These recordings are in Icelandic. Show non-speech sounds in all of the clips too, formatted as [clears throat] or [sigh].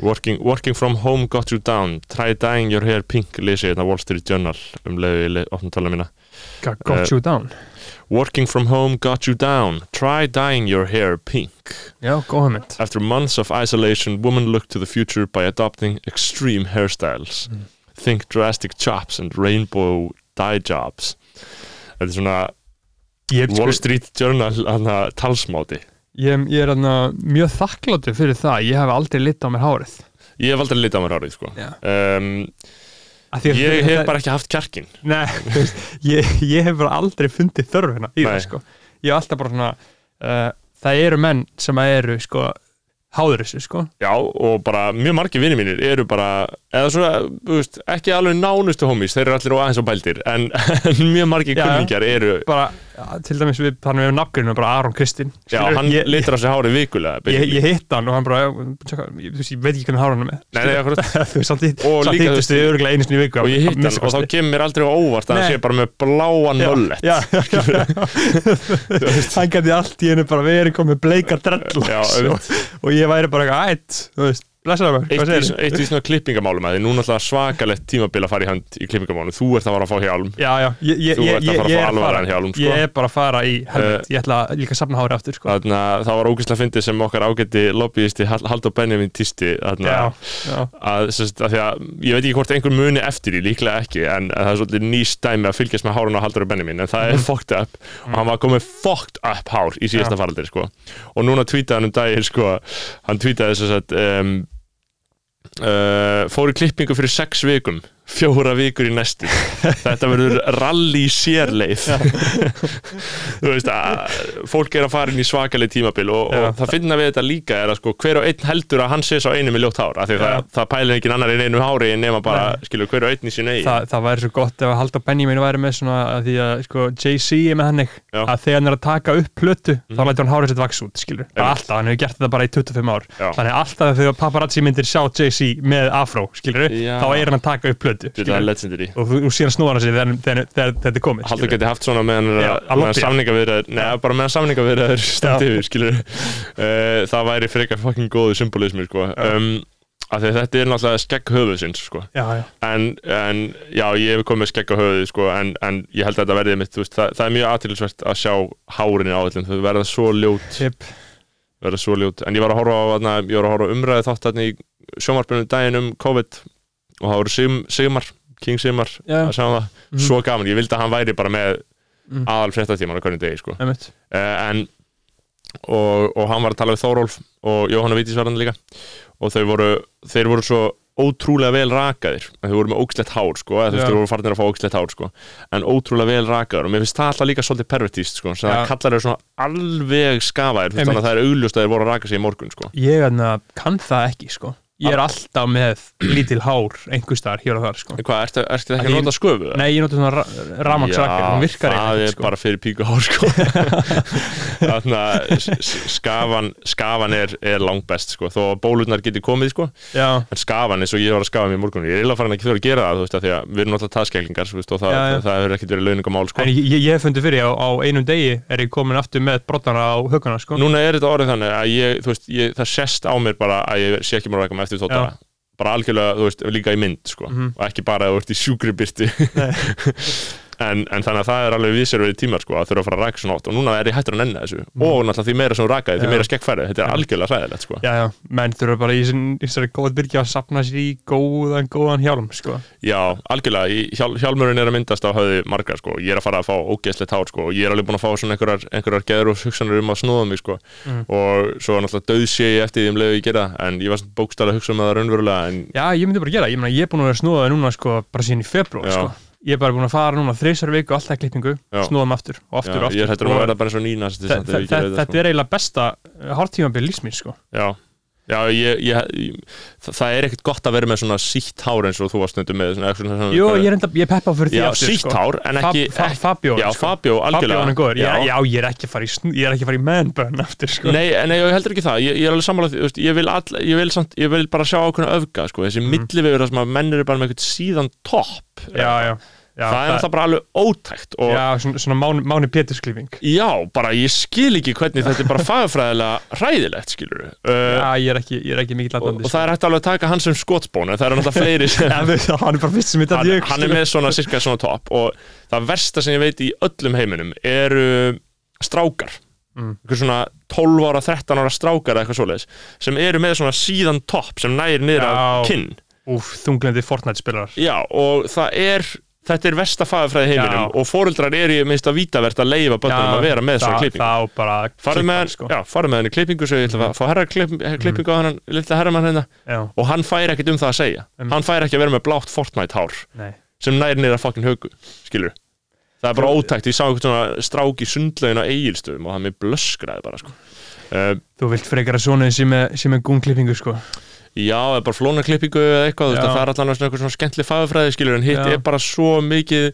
working, working from home got you down. Try dyeing your hair pink lesi þetta Wall Street Journal um leiði opnum tala mína. Got, got Eh, you down. Working from home got you down. Try dyeing your hair pink. Já, góða mynd After months of isolation women look to the future by adopting extreme hairstyles. Mm. Think drastic chops and rainbow dye jobs. Þetta er svona Wall Street Journal talsmáti ég, ég er hana, mjög þakkláttur fyrir það. Ég hef aldrei lit á mér hárið. Ég hef aldrei litað á mér árið sko. Um, Ég þetta- hef bara ekki haft kjarkin Nei, veist, ég, ég hef bara aldrei fundið þörfina í það sko. Ég hef alltaf bara svona uh, Það eru menn sem eru sko, háður þessu sko. Já, og bara mjög margir vinni mínir eru bara, eða svona, veist, ekki alveg nánustu homies, þeir eru allir á aðeins á bældir, en, en mjög margir Já. kunningjar eru, bara, ja, Til dæmis við, þannig við hefum nafngrinu bara Aron Kristinn já, hann litur á sig hárið vikulega. ég, ég hitt hann og hann bara já, tjaka, ég, ég veit ekki hvernig hára hann er með. [laughs] Þú veist, Og þú hittist við örgulega einu sinni í viku og ég hitt hann og þá kemur aldrei óvart að hann sé bara með bláan Já, nöllet. já, já, [laughs] já. hann gæti allt í hennu bara verið komið bleika og ég væri bara eitthvað ætt, þú veist, blessaðu mig Eitt hvað segirðu? svona- eitt í svona klippingamálum að því núna alltaf svakalegt tímabil að fara í hönd í klippingamálum, þú ert að fara að fá hjálm Já, já, ég, ég, ég, að ég, fara að er alvaran hjálm, sko. Ég er bara að fara í helvit, Eh, ég ætla líka að safna hári aftur, sko. Þarna, það var ógeðslega fyndið sem okkar ágætti lobbyisti Haldur Benjamin Tisti þarna, Já, já, að, að því að ég veit ekki hvort einhver muni eftir því, líklega ekki en það er svolítið nýst dæmi að fylgjast með hárun á Haldur Benjamin, en það er fucked up. Og hann var komið fucked up hár í síðasta faraldir, sko. Og núna tweetaði hann um daginn, sko. Hann tweetaði þess að uh, fór í klippingu fyrir sex vikum fjóra vikur í næstu. Þetta verður rally sérleið. [laughs] Þú veist að fólk er að fara inn í svakaleg tímabil og, og það finna við þetta líka er að sko hver og einn heldur að hann sé svo einu með ljótt hár af því það, það pælir ekki annar en einu hári nema bara, Nei. skilur, hver og einn í sín eigi Þa, það væri svo gott ef að Haldur Benjamin væri með svona að því að sko, Jay-Z er með hannig Já. að þegar hann er að taka upp plötu þá Mhm. lætur hann hárið sitt vaks út, skilur. Alltaf, hann hefur gert þetta bara í 25 ár. Já. þannig alltaf þegar paparazzi myndir sjá Jay-Z með afró, skilur þá er hann að taka upp plötu, legendary og þú, síðan snúar hann sig þegar, þetta er komið Haldur geti haft svona meðan, samningavirðar neða bara meðan samningavirðar standi yfir uh, það væri frekar fucking góðu symbolismi sko. um, af því þetta er náttúrulega skegg höfuðsins sko. já, já, en, en já, ég hef komið skegg á höfuði sko, en, en ég held að þetta verði mitt veist, það, það er mjög aðtilsvert að sjá hárinni á öllum, þau verða svo ljót. Tip verða svo ljót, en ég var að horfa á, ég var að horfa umræði þátt þarna í sjómarpunum daginn um COVID og það voru Sigmar, King Sigmar að sjá það, Mhm. svo gaman ég vildi að hann væri bara með Mhm. aðal fréttatíman á hvernig degi sko. uh, en og, og hann var að tala við Þórólf og Jóhanna Vítisvarðan líka. Og þau voru, þeir voru svo ótrúlega vel rakaðir. Þau voru með ógslegt hár sko, þau voru farnir að fá ógslegt hár sko. En ótrúlega vel rakaður og mér finnst það alltaf líka svolítið pervertíst sko, Já. það kallar þau svona alveg skafaðir, þannig að það er augljóst að þeir voru að raka sig í morgun sko. Ég anna, kann það ekki sko ég er alltaf með lítil hár einhver staðar hér og þar sko Hvað, ertu, ertu Að ekki að nota sköfu? nei, ég nota svona ra ramagsrakir, hún virkar það eiginlega er ekki, sko. bara fyrir píku hár sko [laughs] þannig að skafan skafan er, er langbest sko þó að bólurnar geti komið sko já, en skafan eins og ég var að skafa mér í morgun ég er eiginlega farin ekki þurfa að gera það þú veist að því að við erum náttúrulega taðskælingar þú veist, og það, Já, já. það hefur ekkert verið launingamál sko en ég, ég, hef fundið fyrir á, á einum degi er ég komin aftur með brottana á höguna sko núna eftir tóta Já. bara algjörlega, þú veist, líka í mynd sko Mhm. og ekki bara að þú ert í sjúkri byrti [laughs] en, en þannig að það er alveg vísir tímar sko að þurfa að fara að raka svona oft. Og núna er ég hættur að nenni þessu. Og náttúrulega því meira sem þú rakaði, því meira skekkfæri þetta er algjörlega hræðilegt sko. Já, já, menn þurfa bara í þessari- góð byrgi að sapna sér í góðan, góðan hjálm sko. Já, algjörlega, hjál, hjálmurinn er að myndast á höfði margar sko, ég er að fara að fá ógeðslegt hár sko, og ég er alveg búin að fá svona einhverjar, einhverjar geður og hugsanir um að snúða mig sko. Mm. og svo náttúrulega döð sé ég eftir því um leiðu ég gera. En ég var svona bókstæðlega að hugsa um það raunverulega en já, ég myndi bara gera, ég meina ég er búin að vera snúðað núna sko bara síðan í februar sko ég er bara búin að fara núna þreysar viku alltaf klippingu, snúðum aftur og aftur og aftur ég hættur Og að verða bara og nýna þe- þe- þe- þetta er eiginlega besta hártímabil lífsmín sko Já, já ég, ég, það, er ekkert gott að vera með svona sítt hár eins og þú varst stundum með svona, svona, svona, Jú, ég er enda, ég peppa fyrir því Já, aftur, sítt sko. hár, en ekki, Fab- Fa- ekki Fabio Já, sko. Fabio, algjörlega Fabio hann er góður, já. Já. ég er ekki að fara í, í manbun aftur sko. Nei, nei, ég heldur ekki það, ég, ég er alveg sammála því, þú veist, ég vil, bara sjá ákveðna öfga, sko, þessi mm. millivegur þar sem að menn eru bara með eitthvað síðan topp já, já, Já, það er náttúrulega bara alveg ótækt og Já, svona, svona Máni, Máni Pétursklifing Já, bara ég skil ekki hvernig þetta er bara [laughs] fagfræðilega hræðilegt, skilur uh, Já, ég er ekki, er ekki mikill og, aðdandi og það er hægt alveg að taka hann sem skotsbón en það eru náttúrulega fleiri sem [laughs] við- hann er bara fyrst sem þetta hann, ég hann er með svona cirka svona topp og það versta sem ég veit í öllum heiminum eru strákar. Mm. svona 12 ára, 13 ára strákar eða eitthvað svoleiðis sem eru með svona síðan topp sem næri niður Já. kinn. Úf, þunglendi Fortnite spilar Já, og það er þetta er versta fagafræði heiminum Já. og fóreldrar eru í minnst að vítavert að leifa bönnum að vera með svona klippingu Þá bara farið með, sko. með hann í klippingu svo ég ætla að fá herra klipp, klippingu á hann lilla herramann hérna og hann fær ekkert um það að segja Um. hann fær ekki að vera með blátt Fortnite hár nei sem næri niður að fokkin hugu skilur það er bara ótækt, ég sá eitthvað svona strák í sundlaugin á eigilstöðum og það mér blöskraði bara sko. uh, Þú vilt frekar að svona sem er gungklippingu sko já, eða bara flóna klippingu eða eitthvað, þú veist að það er allan eitthvað svona skemmtli fagfræði skilur en hitt Já. er bara svo mikið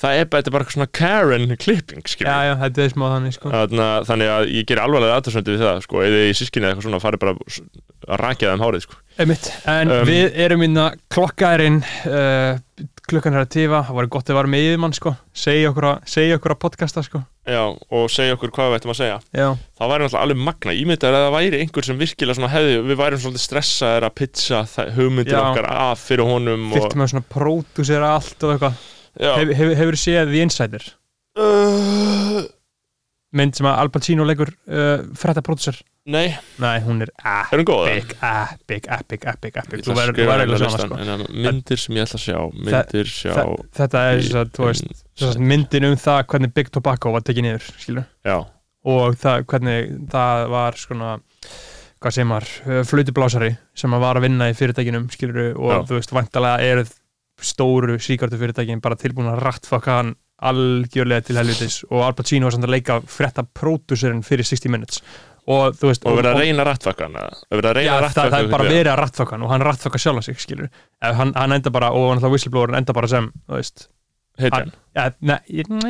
það er bara, þetta er bara eitthvað svona Karen klipping skilur Já, já, þetta er smá þannig sko Þarna, þannig að ég ger alvarlega aðtöðsvöndi við það sko, eða í sískinni eða eitthvað svona farið bara að rakja þeim hárið sko. Einmitt, en Um, við erum inna klokkaðurinn uh, klukkan er að tífa, það var gott að vera með yfirmann sko, segja okkur segja okkur að podcasta sko. Já, og segja okkur hvað við ættum að segja. Já, það væri náttúrulega alveg magna ímyndar að það væri einhver sem virkilega svona hefði, við værum svolítið stressaðir að pitcha hugmyndir Já. okkar af fyrir honum og, þyrftum að svona pródúsera allt og eitthvað. Hefur séð The Insider? Uh, mynd sem að Al Pacino leikur uh, frætta pródúser nei, Nei, hún er ah, er hún góða? epic, epic, epic, epic, epic. Þú verður verður eiginlega svona sko. en myndir sem ég ætla að sjá myndir sjá Þa- Þetta er þess að, þú veist, þess að myndin um það hvernig Big Tobacco var tekið niður, skilur já, og það, hvernig það var svona hvað segir maður, uh, flautublásari sem að var að vinna í fyrirtækinum skilur og Já. þú veist, vantalega eru stóru síkartu fyrirtækin bara tilbúin að rattfaka hann algjörlega til helvitis og Al Pacino var samt að leika frétta pródúserinn fyrir 60 minutes. Og þú veist og verið að reyna rattfakkan Já, það, er rattfakkan bara verið að rattfaka hann og hann rattfaka sjálf sig, skilur hann, hann enda bara, og hann það whistleblower enda bara sem, þú veist. Hitjan, ja, ne,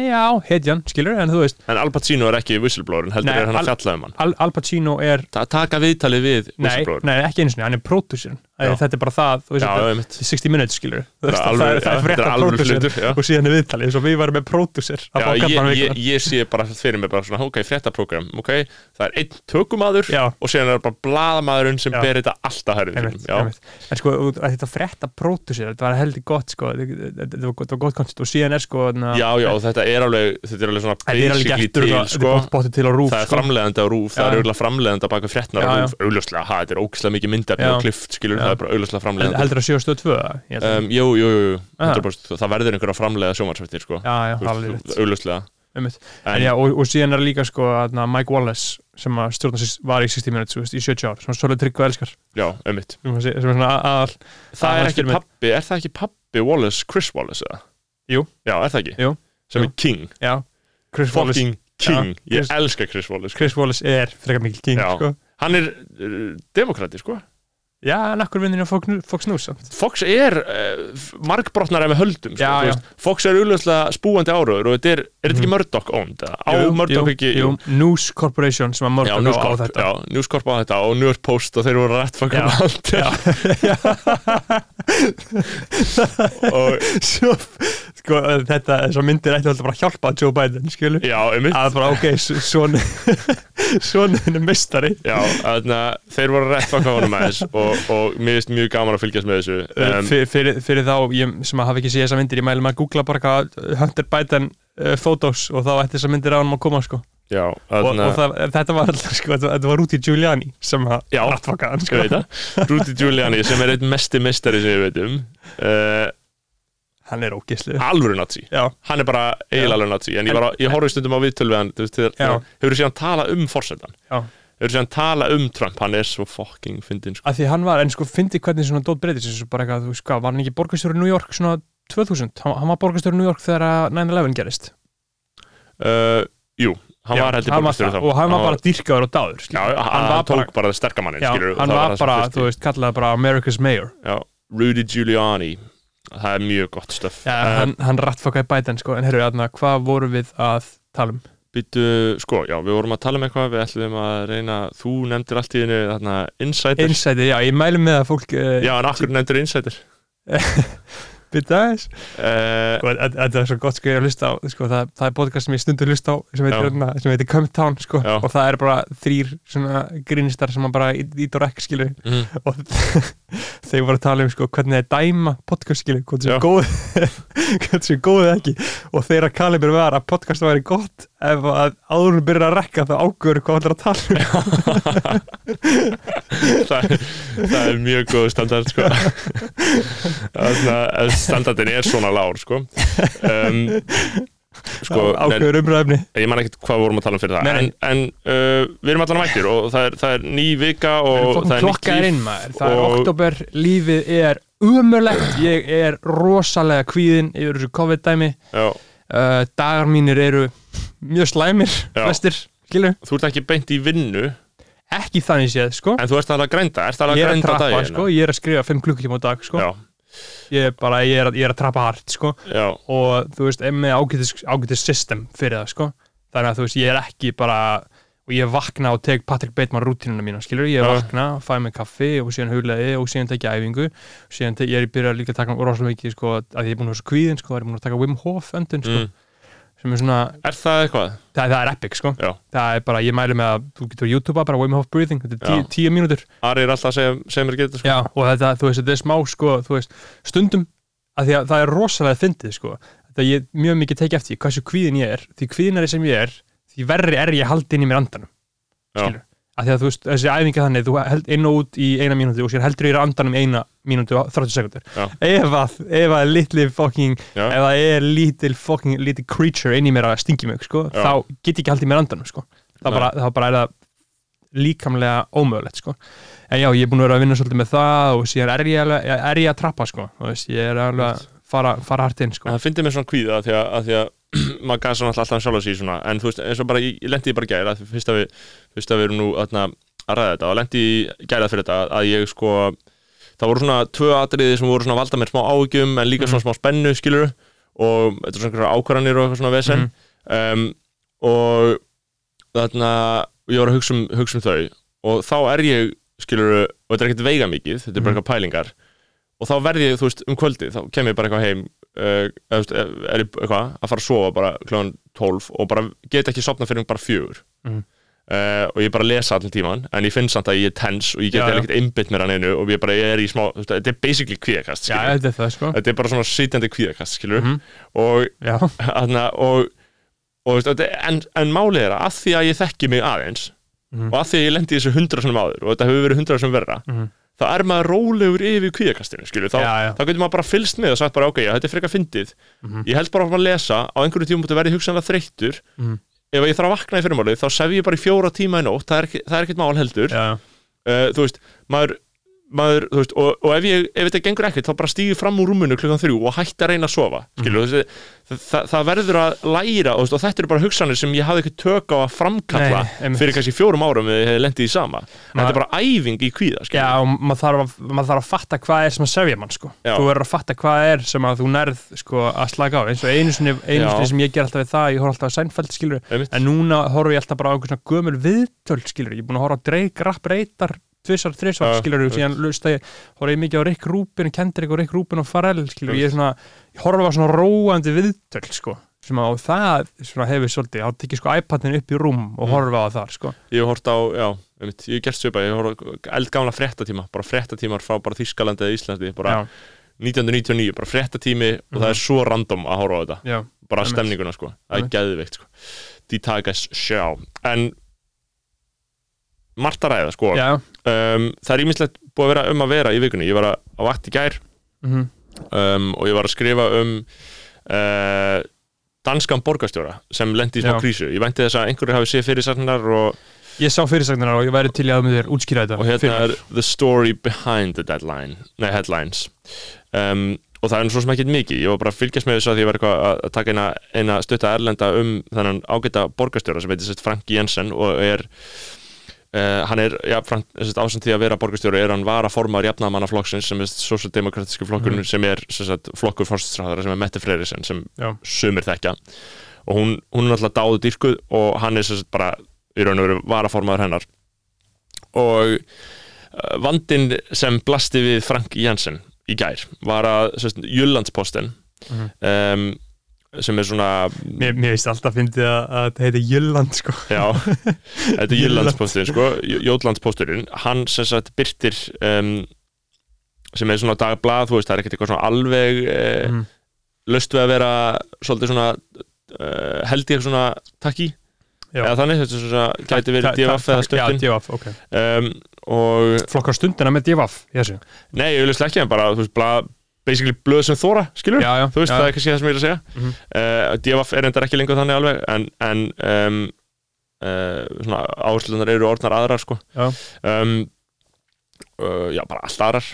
já, hetjan, skilur en þú veist, en Al Pacino er ekki whistleblower heldur Nei, er hann að fjalla um hann. Al, Al Pacino er Ta taka viðtalið við nei, whistleblower nei, ekki einu sinni, hann er pródúserinn. Já. Þetta er bara það, já, er 60 minutes, skilur Það er það, það hlutur, já. og síðan er viðtalið, eins og við varum með fá ég, sé bara fyrir mig bara svona, ok, fréttaprogram, ok það er einn tökumadur Já. og síðan er það bara blaðamaðurinn sem ber þetta alltaf einmitt. en sko, þetta frétta pródúser þetta var heldur gott, sko þetta var gott, koncept og síðan er sko na, já, já, þetta er alveg þetta er alveg svona basically til, sko. það er sko. framleiðandi á rúf, það er auðvitað framleiðandi á baka já. rúf, augljóslega, þetta er ógislega mikið myndefni Það er bara augljóslega framleiðandi heldur að séu stöð 2 ég held að- um, jú, jú, jú, Ah. 100% það verður einhver að framleiða sjómarsvættir, sko já, og, og síðan er líka sko að Mike Wallace sem var í 60 minutes veist, í 70 ár, sem að svolítið trygg og elskar já, einmitt sem að sé- sem er svona að- aðal það er ekki pappi, er það ekki pappi Wallace, Chris Wallace, eða? Jú. Já, er það ekki? Jú. Sem Jú. er king, já, Chris Wallace, fucking king Já, Ég Chris- elska Chris Wallace sko. Chris Wallace er frekar mikil king sko. Hann er uh, demokrati, sko já, en akkur vinnir á Fox News- Fox News samt. Fox er uh, margbrotnar ef við höldum sko, Já, já. Fox er auðvitað spúandi áraður og þetta er, er þetta ekki Murdoch owned? eða? Á Jú, Murdoch jú, ekki jú, News Corporation sem að Já, Murdoch News á Corp, þetta já, News Corp á þetta og New York Post og þeir voru rætt fucking Já, allt já. [laughs] og Svo, sko, þetta, myndir ætti alltaf bara að hjálpa Joe Biden, skilu já, einmitt að bara, ok, svon svon er mistari Já, þannig að þeir voru rætt fucking honum aðeins og, og mér finnst mjög gaman að fylgjast með þessu um, Fyr, fyrir, fyrir þá ég, sem að hafa ekki séð þessar myndir, ég maður að googla bara hvað Hunter Biden uh, photos og þá ætti þessar myndir á hann að koma sko. Já, og, og það, þetta var alltaf sko, þetta, var Rudy Giuliani sem að Já. rattfaka hann sko Rudy Giuliani sem er einn mesti mistari sem við veitum uh, hann er ógislu alvöru nazi. Já, hann er bara eiginlega nazi. En ég, var á, ég horfði stundum á viðtölu við hann þú veist, þegar- Já. þegar- hefur þú síðan tala um forsetan Já. hefur þú síðan tala um Trump? Hann er svo fucking fyndin sko. að því hann var, en sko fyndi hvernig svona dót breytist þessu bara eitthvað, þú veist hvað, var hann ekki borgarstjóri New York svona 2000, hann, hann var borgarstjóri New York þegar að 9-11 gerist uh, jú, hann Já, var heldur hann var borgarstjóri það, og hann var bara dýrkaður og dáður já, skilur. hann, hann var tók bara, bara sterkamannin já, skilur, hann var bara, þú veist, kallaði bara America's Mayor. Já, Rudy Giuliani það er mjög gott stöf Já, hann, hann rattfakaði Biden sko, en herru, aðna, hvað vorum við að tala um? Býtu, sko, já, við vorum að tala um eitthvað. Við ætlum að reyna, þú nefndir allt í hennu þarna, insider, Insider, já, ég mælu með að fólk uh, já, en akkur nefndir insider [laughs] Bytta aðeins. Uh, Sko, þetta er svo gott sko ég er að hlusta á sko, það, það er podcast sem ég stundur hlusta á sem heitir, hérna, sem heitir Come Town sko, og það er bara þrýr svona grínistar sem bara ít og rekk skilur mm, og þeir voru að tala um sko, hvernig það er dæma podcast skilur hvort Já. sem góð [laughs] hvort sem góð eða ekki. Og þeirra kalibur var að podcast væri gott ef að áður en byrjar að rekka þá ágöru hvað það er að tala um. [laughs] Það, er- það er mjög góð standard sko. [laughs] Þannig, standardin er svona lár sko. um, sko, ágöru umræðumni ég man ekkert hvað við vorum að tala um fyrir það. En, en uh, við erum allan mættir og það er, það er ný vika og það er nýtt líf það er oktober, lífið er umörlegt, ég er rosalega kvíðin yfir þessu COVID-dæmi. Uh, dagar mínir eru mjög slæmir, skilur, þú ert ekki beint í vinnu. Ekki þannig séð sko. En þú ert að grænda, ert að grænda daginn sko, ég er að skrifa 5 klukktíma á dag sko. Já, ég er bara, ég er, að- ég er að trappa hart sko. Og þú veist, með ágætis system fyrir það sko. Þannig að þú veist, ég er ekki bara og ég vakna og teg Patrick Bateman rútínuna mína skilur, ég Já. vakna, fæ mig kaffi og síðan hugleði og síðan tek ég æfingu. Og síðan tek, ég er byrjað líka að taka rosalega mikið sko, að ég er búin að vera svo kvíðin sko, er búin að taka Wim Hof öndun sko, mm. Sem er svona, Er það eitthvað? það, það er epic sko Já. það er bara, ég mæli með að þú getur YouTube bara Wim Hof breathing, þetta er tíu, Já. tíu mínútur Ari er alltaf segja, segja mér getur sko. Já, og þetta, þú veist, þetta er smá sko, þú veist, stundum að því að það er rosalega fyndið sko, þetta ég mjög mikið tekið eftir hversu kvíðin ég er, því kvíðinari sem ég er því verri er ég haldið inn í mér andanum Já. skilur, að því að þú veist, þessi æfinga þannig þú held inn og út í eina mínútu og sér heldur ég er andanum eina mínútu og 30 sekundur ef að, ef að litli fucking, Já. ef að er lítil fucking, lítil creature inn í mér að stingi mig sko, Já. þá get ég ekki haldið mér andanum sko, þá bara, þá bara er það líkamlega ómögulegt sko. En já, ég er búin að vera að vinna svolítið með það og síðan er ég, alveg, er ég að trappa sko. Veist, ég er alveg að fara, fara hart inn sko. Það fyndi mér svona kvíða því að, að, því að [clears throat] maður gæði svona alltaf sjálf að síða svona. En þú veist, eins og bara, ég, ég lendi í bara gæra fyrst að við, fyrst að við erum nú atna, að ræða þetta og lendi í gæra fyrir þetta að ég sko, það voru svona tvö atriði sem voru svona valda mér smá áhugjum en líka svona smá spennu, skilur og þetta er svona ákvarðanir og eitthvað svona vesen. Um, og þarna, ég var að hugsa um, hugsa um þau. Og þá er ég, skilur og þetta er ekkert veiga mikið, þetta er bara Mhm. eitthvað pælingar. Og þá verð ég, þú veist, um kvöldið þá kem ég bara eitthvað heim uh, er ég eitthvað að fara að sofa bara kljóðan 12 og bara get ekki sopna fyrir bara fjögur. Mhm. Uh, og ég bara lesa allir tíman en ég finn samt að ég er tens og ég get já. ekkert einbytt mér að neinu og ég bara ég er í smá, þetta er basically kvíðakast já, þetta er það sko þetta er bara svona sitjandi kvíðakast skilur Mhm. og, hana, og, og en, en málið er að því að ég þekki mig aðeins Mhm. og að því að ég lendi í þessu hundra sem áður og þetta hefur verið hundra sem verra Mhm. þá er maður rólegur yfir kvíðakastinu þá, þá getur maður bara fylst með og sagt bara ok, já, þetta er frekar fyndið Mhm. ég held bara að lesa, á einhverju tímum ef ég þarf að vakna í fyrirmálið, þá sef ég bara í fjóra tíma í nótt, það er, ekki, það er ekkert mál heldur. Já, uh, þú veist, maður, maður þú veist, og, og ef, ég, ef þetta gengur ekkert þá bara stígi fram úr rúmunu klukkan þrjú og hætti að reyna að sofa skilur, mm. það, það, það verður að læra og, og þetta eru bara hugsanir sem ég hafði ekki tök á að framkalla Nei, fyrir kannski fjórum árum eða ég hefði lendið í sama. Þetta er bara æfing í kvíða já, og maður þarf, að, maður þarf að fatta hvað er sem að sefja mann sko. Þú verður að fatta hvað er sem að þú nærð sko að slaka á, eins og einu sinni, einu sinni sem ég ger alltaf við það, ég horf alltaf að Seinfeld skilur en núna horf ég alltaf bara á gömul viðtöl skilur, ég er búin að horfa á Drake Rapp Reytar tvisar, þrisvar Já, skilur einmitt. síðan lusta ég, horf ég mikið á Rick Rubin Kendrick og Rick Rubin og Pharrell skilur, ég er svona, ég horf á svona róandi viðtöl sko, sem að það svona hefur svolítið, þá tekið sko iPadin upp í rúm og Mm. horfa á það sko. Ég hort á, já, einmitt, ég hef gert svipa ég hort á eldgamla fréttatíma bara fréttatímar frá bara Þískalandi eða Íslandi bara já, 1999, bara fréttatími og það er svo random að horfa á þetta. Já, bara stemninguna sko, það er geðveikt sko. Die Tages sjá. En margt að ræða sko. Um, það er ímislegt búið að vera um að vera í vikunni. Ég var að, vakt í gær mhm. um, og ég var að skrifa um uh, danskan borgarstjóra sem lendi í smá Já. krísu. Ég vænti þess að einhverju hafi séð fyrirsagnar og, Ég sá fyrirsagnar og ég væri til að með þér útskýra þetta og hérna er the story behind the deadline nei, headlines. Um, og það er svo sem ekkert mikið. Ég var bara að fylgjast með þessu að ég var að- taka eina, eina stutta erlenda um þennan ágæta borgarstjóra sem heitir Frank Jensen og er Uh, hann er, já, Frank, ásand því að vera borgarstjóri er hann var að forma jafnamannaflokksins sem er sosialdemokratíski flokkurinn sem er sem sagt, flokkur fórstræðara sem er Mette Freyrisson sem Já. sumir þekkja og hún, hún er alltaf dáðu dýrkuð og hann er sem sagt bara í raun og veru varaformaður hennar og uh, vandin sem blasti við Frank Jensen í gær var að Jyllandsposten Mhm. um, sem er svona Mér, veist alltaf að, að þetta heiti Jylland sko. Já, þetta er [laughs] Jyllandsposturinn sko, Jóllandsposturinn hann sem sagt byrtir um, sem er svona dagblað, þú veist, það er ekkert eitthvað svona alveg eh, mm. löst við að vera svolítið svona uh, held ég svona takk í Já. eða þannig, þetta er svona, gæti verið ta- eða stöttin Já, DFF, ok. Um, og Flokkar stundina með DFF í þessu. Nei, ég vil ekki en bara, þú veist, blað, basically blöð sem þóra, skilur Já, já, þú veist, já. það er kannski það sem ég er að segja Mhm. uh, DFF er endar ekki lengur þannig alveg en, en um, uh, svona áherslunar eru orðnar aðrar sko Já. um, uh, já, bara allt aðrar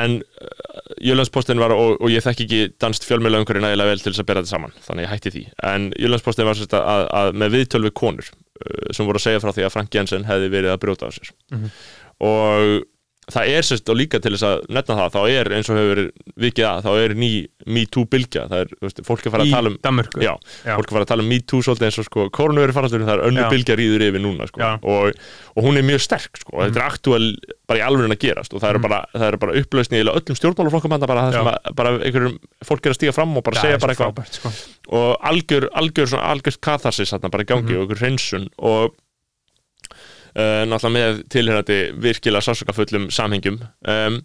en uh, Jöllandspostin var og, og ég þekki ekki danst fjölmjöla umhverju nægilega vel til þess að bera þetta saman þannig ég hætti því, en Jöllandspostin var sérst að, að, að með viðtöl við konur uh, sem voru að segja frá því að Frank Jensen hefði verið að brjóta á sér Mhm. og það er sérst og líka til þess að nefna það, þá er eins og hefur vikið að, þá er ný Me Too bylgja, það er, þú veist, fólk er farið Í að tala um Danmörku. Já, Já. fólk er farið að tala um Me Too svolítið eins og sko, koronaveri faraldurinn, það er önnu bylgja rýður yfir núna sko, og, og hún er mjög sterk sko, og þetta er aktúal bara í alveg að gerast. Og það eru Mm. bara, það eru bara upplausni í öllum stjórnmálaflokkum bara það sem að, bara einhverjum fólk er að stíga fram og bara Já, segja er bara eitthvað. sko. og algjör, algjör, svona, algjör uh, náttúrulega með tilhörandi virkilega sásakafullum samhengjum um,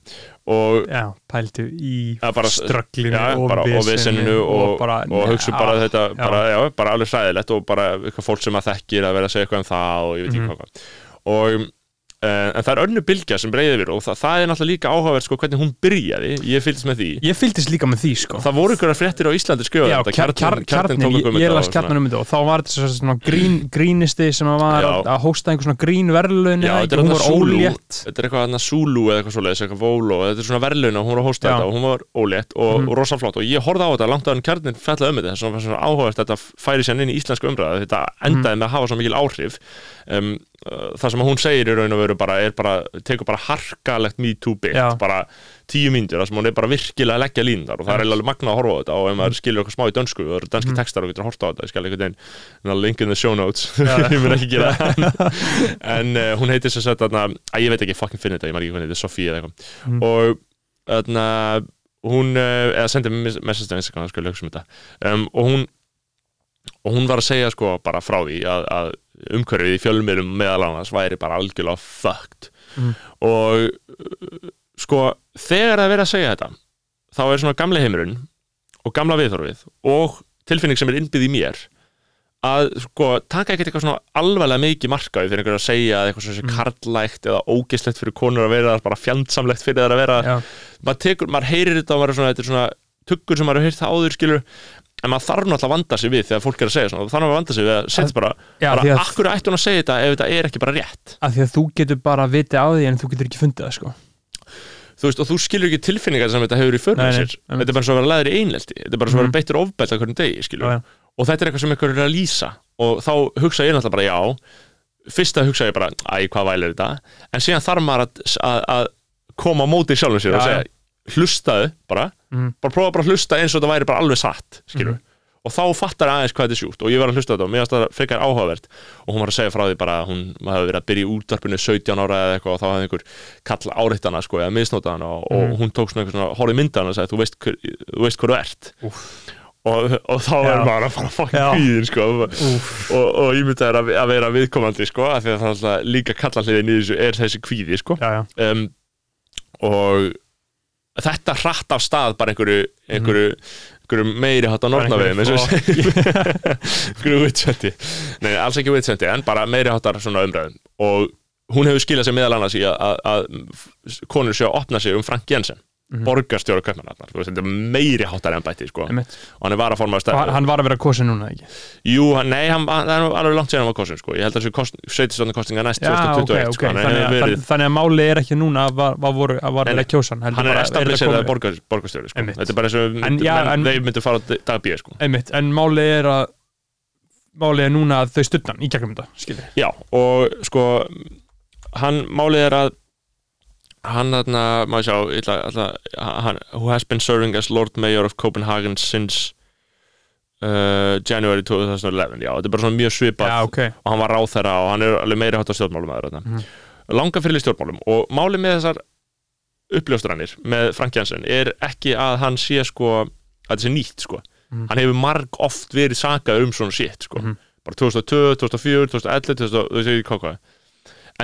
og Já, pældu í Já, strögglinu já, og og veseninu og, bara, og hugsa bara Já, þetta já. bara, já, bara alveg hræðilegt og bara fólk sem að þekkir að vera að segja eitthvað um það og ég veit ekki Mhm. hvað hvað og en það er önnu bylgja sem breyði yfir og það, það er náttúrulega líka áhugavert sko hvernig hún byrjaði, ég fylgist með því. Ég fylgdist líka með því sko. Það voru ykkur fréttir á Íslandi Já, þetta, kjar, kjar, kjarnin, ég, ég las kjarnin um þetta og þá var þetta svo- svona [clears throat] grín, grínisti sem að var Já. að, að hósta einhver svona grín verðlun þetta er hún þarna var Zulu. ólétt. Þetta er eitthvað hann Zulu eða eitthvað svoleiðis, eitthvað Volo þetta er svona verðlun og hún var að hósta Já. þetta og hún var ólétt og, Mhm. og rosa flott og ég horfði á þetta langt hann kjarnin fellaði um þetta þess að svona að þetta færi sér inn í íslensku umræðu. Þetta endaði með að hafa svo mikil áhrif. Um, það sem hún segir í raun og veru bara er bara, tekur bara harkalegt me too bit, bara tíu mínútur þar sem hún er bara virkilega að leggja línundar og það er alveg magna að horfa á þetta og ef maður skilur eitthvað smá í dönsku og það eru danski Mhm. textar og getur að horta á þetta, ég skal veginn hérna, link in the show notes, [laughs] ég mun ekki gera það. En uh, hún heitir sagt þarna, að ég veit ekki, fucking finn þetta, ég maður ekki hvernig þetta er Sofía eða eitthvað. Mm. og þarna hún, uh, eða sendið mér message Instagram, sko, um þetta. Um, og hún og hún var að segja sko bara frá því að, að umhverfið í fjölmiðlum meðal annars væri bara algjörlega fucked Mm. og sko þegar það er verið að segja þetta þá er svona gamli heimurinn og gamla viðþorfið og tilfinning sem er innbyggð í mér að sko taka ekkert eitthvað svona alvarlega mikið markaði fyrir einhver að segja að eitthvað svona Mm. karlægt eða ógislegt fyrir konur að vera bara fjandsamlegt fyrir það að vera maður, tekur, maður heyrir þetta og maður er svona, þetta er svona tuggur sem maður hefur heyrt það áður skilur en maður þarf náttúrulega að vanda sig við þegar fólk er að segja svona. Þannig að vanda sig við að setja bara, já bara að, akkur ætti hún að segja þetta ef þetta er ekki bara rétt? Að því að þú getur bara vitið á því en þú getur ekki fundið það sko. Þú veist, og þú skilur ekki tilfinningar sem þetta hefur í för Nei, með nei, sér. þetta er bara svo að vera læður í einlelti þetta er bara svo að Mhm. vera beittur ofbælt á hvernig degi Já, já. og þetta er eitthvað sem eitthvað er að lýsa. Og þá hugsa ég náttúrulega bara já. Fyrst að hugsa ég bara, æ, hvað vælir þetta? En síðan þarf maður að, að, að koma á móti sjálfum sér og segja hlustaðu bara, Mhm. bara prófa bara að hlusta eins og þetta væri bara alveg satt, skilur Mhm. og þá fattar aðeins hvað þetta er sjúkt og ég var að hlusta þetta og mér finnst það frekar áhugavert. Og hún var að segja frá því bara að hún hefði verið að byrja í útvarpinu 17 ára eða eitthvað og þá hefði einhver kall áreitt hana sko eða misnóta hana og, og Mhm. hún tók svona eitthvað svona horfið mynda hana og sagði þú veist hver, þú veist hver þú ert. Og, og þá er maður að fara að fokkin Já. kvíðin sko. Úf, og, og ímyndað er að, að vera viðkomandi sko af því að það er líka kalla hliðin í þessu er þessi kvíði sko. Já, já, um, og þetta hratt af stað bara einhverju, einhverju, einhverju meiri hátt á nortnaveðum eins og Bara [laughs] segir. einhverju vitsvendi nei, alls ekki vitsvendi, en bara meiri háttar svona umræðum. Og hún hefur skilað sér meðal annars í að, konur séu að opna sig um Frank Jensen Mhm. borgarstjóra kaupmannarnar, þú veist, þetta er meiri háttar ennbætti, sko, einmitt. og hann er varaformaður Og hann- hann var að vera kosin núna ekki Jú, hann- nei, hann, hann, það er alveg langt síðan hann var kosin sko. ég held að þessu sveitistöndin kostinga næst Já, ok, 2021 ok, sko. hann, þannig, að, verið, þannig að máli er ekki núna að var, var, var Nei, verið að kjósa hann er komið- borgar, borgarstjóri sko. Einmitt. þetta er bara eins og En menn, en- þeir myndu fara á dagbíð sko. einmitt, en máli er að máli er núna að þau stuttan í gegnum þetta skilur já, og sko hann, þarna, maður sjá ætla, ætla, hann, who has been serving as Lord Mayor of Copenhagen since uh, January 2011 já, þetta er bara svona mjög svipað. Já, ok, og hann var ráþæra og hann er alveg meiri hátt á stjórnmálum aðra, Mhm. langa fyrir stjórnmálum og málið með þessar uppljóstranir með Frank Jensen er ekki að hann sé sko að þetta sé nýtt sko. Mhm. hann hefur marg oft verið sakað um svona shit sko. Mhm. bara 2002, 2004, 2011 2000, þú veist ekki hvað hvað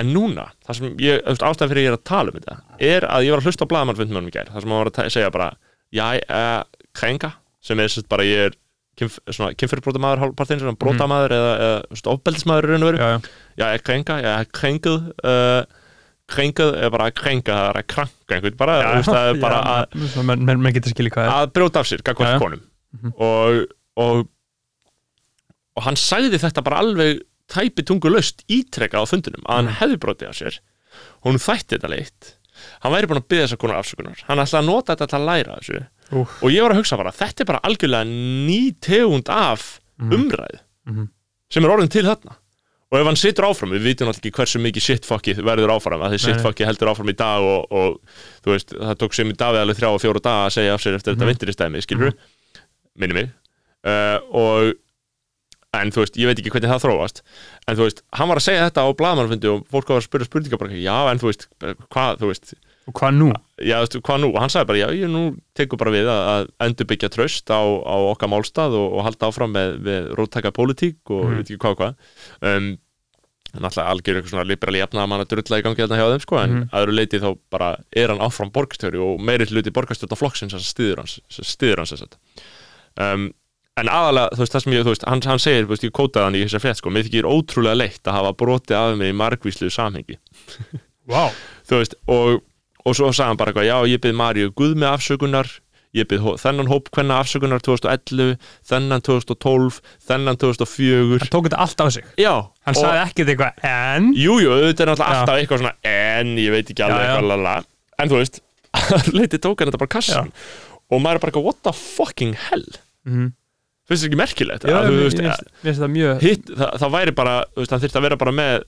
en núna, það sem ég, ástæðan fyrir ég er að tala um þetta er að ég var að hlusta á hann í gær, það sem hann var að segja bara já, uh, krænga sem er sérst bara ég er kynf, svona kynfyrirbrótamaður hálfpartinn, svona brótamaður eða, eða svona ofbeldismaður í raun og veru. Já, já, já, ég krænga, ég er krænguð uh, krænguð er bara að krænga það er að kranka einhvern, bara, þú veist, er bara að já, er. að brjóta af sér Já, já. konum. Mhm. og, og og hann sagði þetta bara alveg tæpi tungu löst ítrekka á fundunum að hann Mhm. hefði brotið af sér hún þætti þetta leitt hann væri búin að byggja þessar konar afsökunar hann ætlaði að nota þetta til að læra þessu Úf. og ég var að hugsa bara, þetta er bara algjörlega ný tegund af Mhm. umræð Mhm. sem er orðin til þarna og ef hann situr áfram, við vitum alltaf ekki hversu mikið shitfuckið verður áfram, að nei. shitfuckið heldur áfram í dag og, og þú veist, það tók sem í dag við alveg þrjá og fjóra daga að segja af sér eftir þetta Mhm. vintiristæmi, skilur við minni mig uh, og en þú veist, ég veit ekki hvernig það þróast. En þú veist, hann var að segja þetta á blaðmannfundi og fólk var að spyrja spurningar bara, já, en þú veist hvað, þú veist, og hvað nú? já, þú veist, hvað nú? Og hann sagði bara, já, ég nú tekur bara við að, að endurbyggja tröst á, á okkar málstað og, og halda áfram með, með róttæka pólitík og ég veit ekki hvað hvað. Um, náttúrulega algjör eitthvað svona liberali jafnaða mann að drulla í gangi þarna hjá þeim sko, en Mhm. að öðru leiti þá bara er hann áfram borgstjóri og meiri hluti borgstjóta flokksins sem stiður hans, stiður hans að um, en aðalega, þú veist, það sem ég, þú veist, hann, hann segir, þú veist, ég kótaði hann í þessar frétt, sko, mér þykir ótrúlega leitt að hafa brotið af mig í margvíslu samhengi. [laughs] Vá, þú veist, og, og svo sagði hann bara eitthvað, já, ég byrð Maríu Guð með afsökunar ég byrð hó- þennan hóp hvenna afsökunar 2011, þennan 2012 þennan 2004 hann tók þetta allt á sig. Já, hann sagði ekkert eitthvað en? Jú, jú, auðvitað er náttúrulega Já. alltaf eitthvað svona en ég veit ekki alveg Já, já. eitthvað lala en þú veist, [laughs] leiti tók hann þetta bara kassan og maður er bara eitthvað, what the fucking hell? Mhm. Finnst þetta ekki merkilegt Já, að, þú mér veist, mér finnst mér finnst það mjög hitt, það, það væri bara, þú veist, hann þyrfti að vera bara með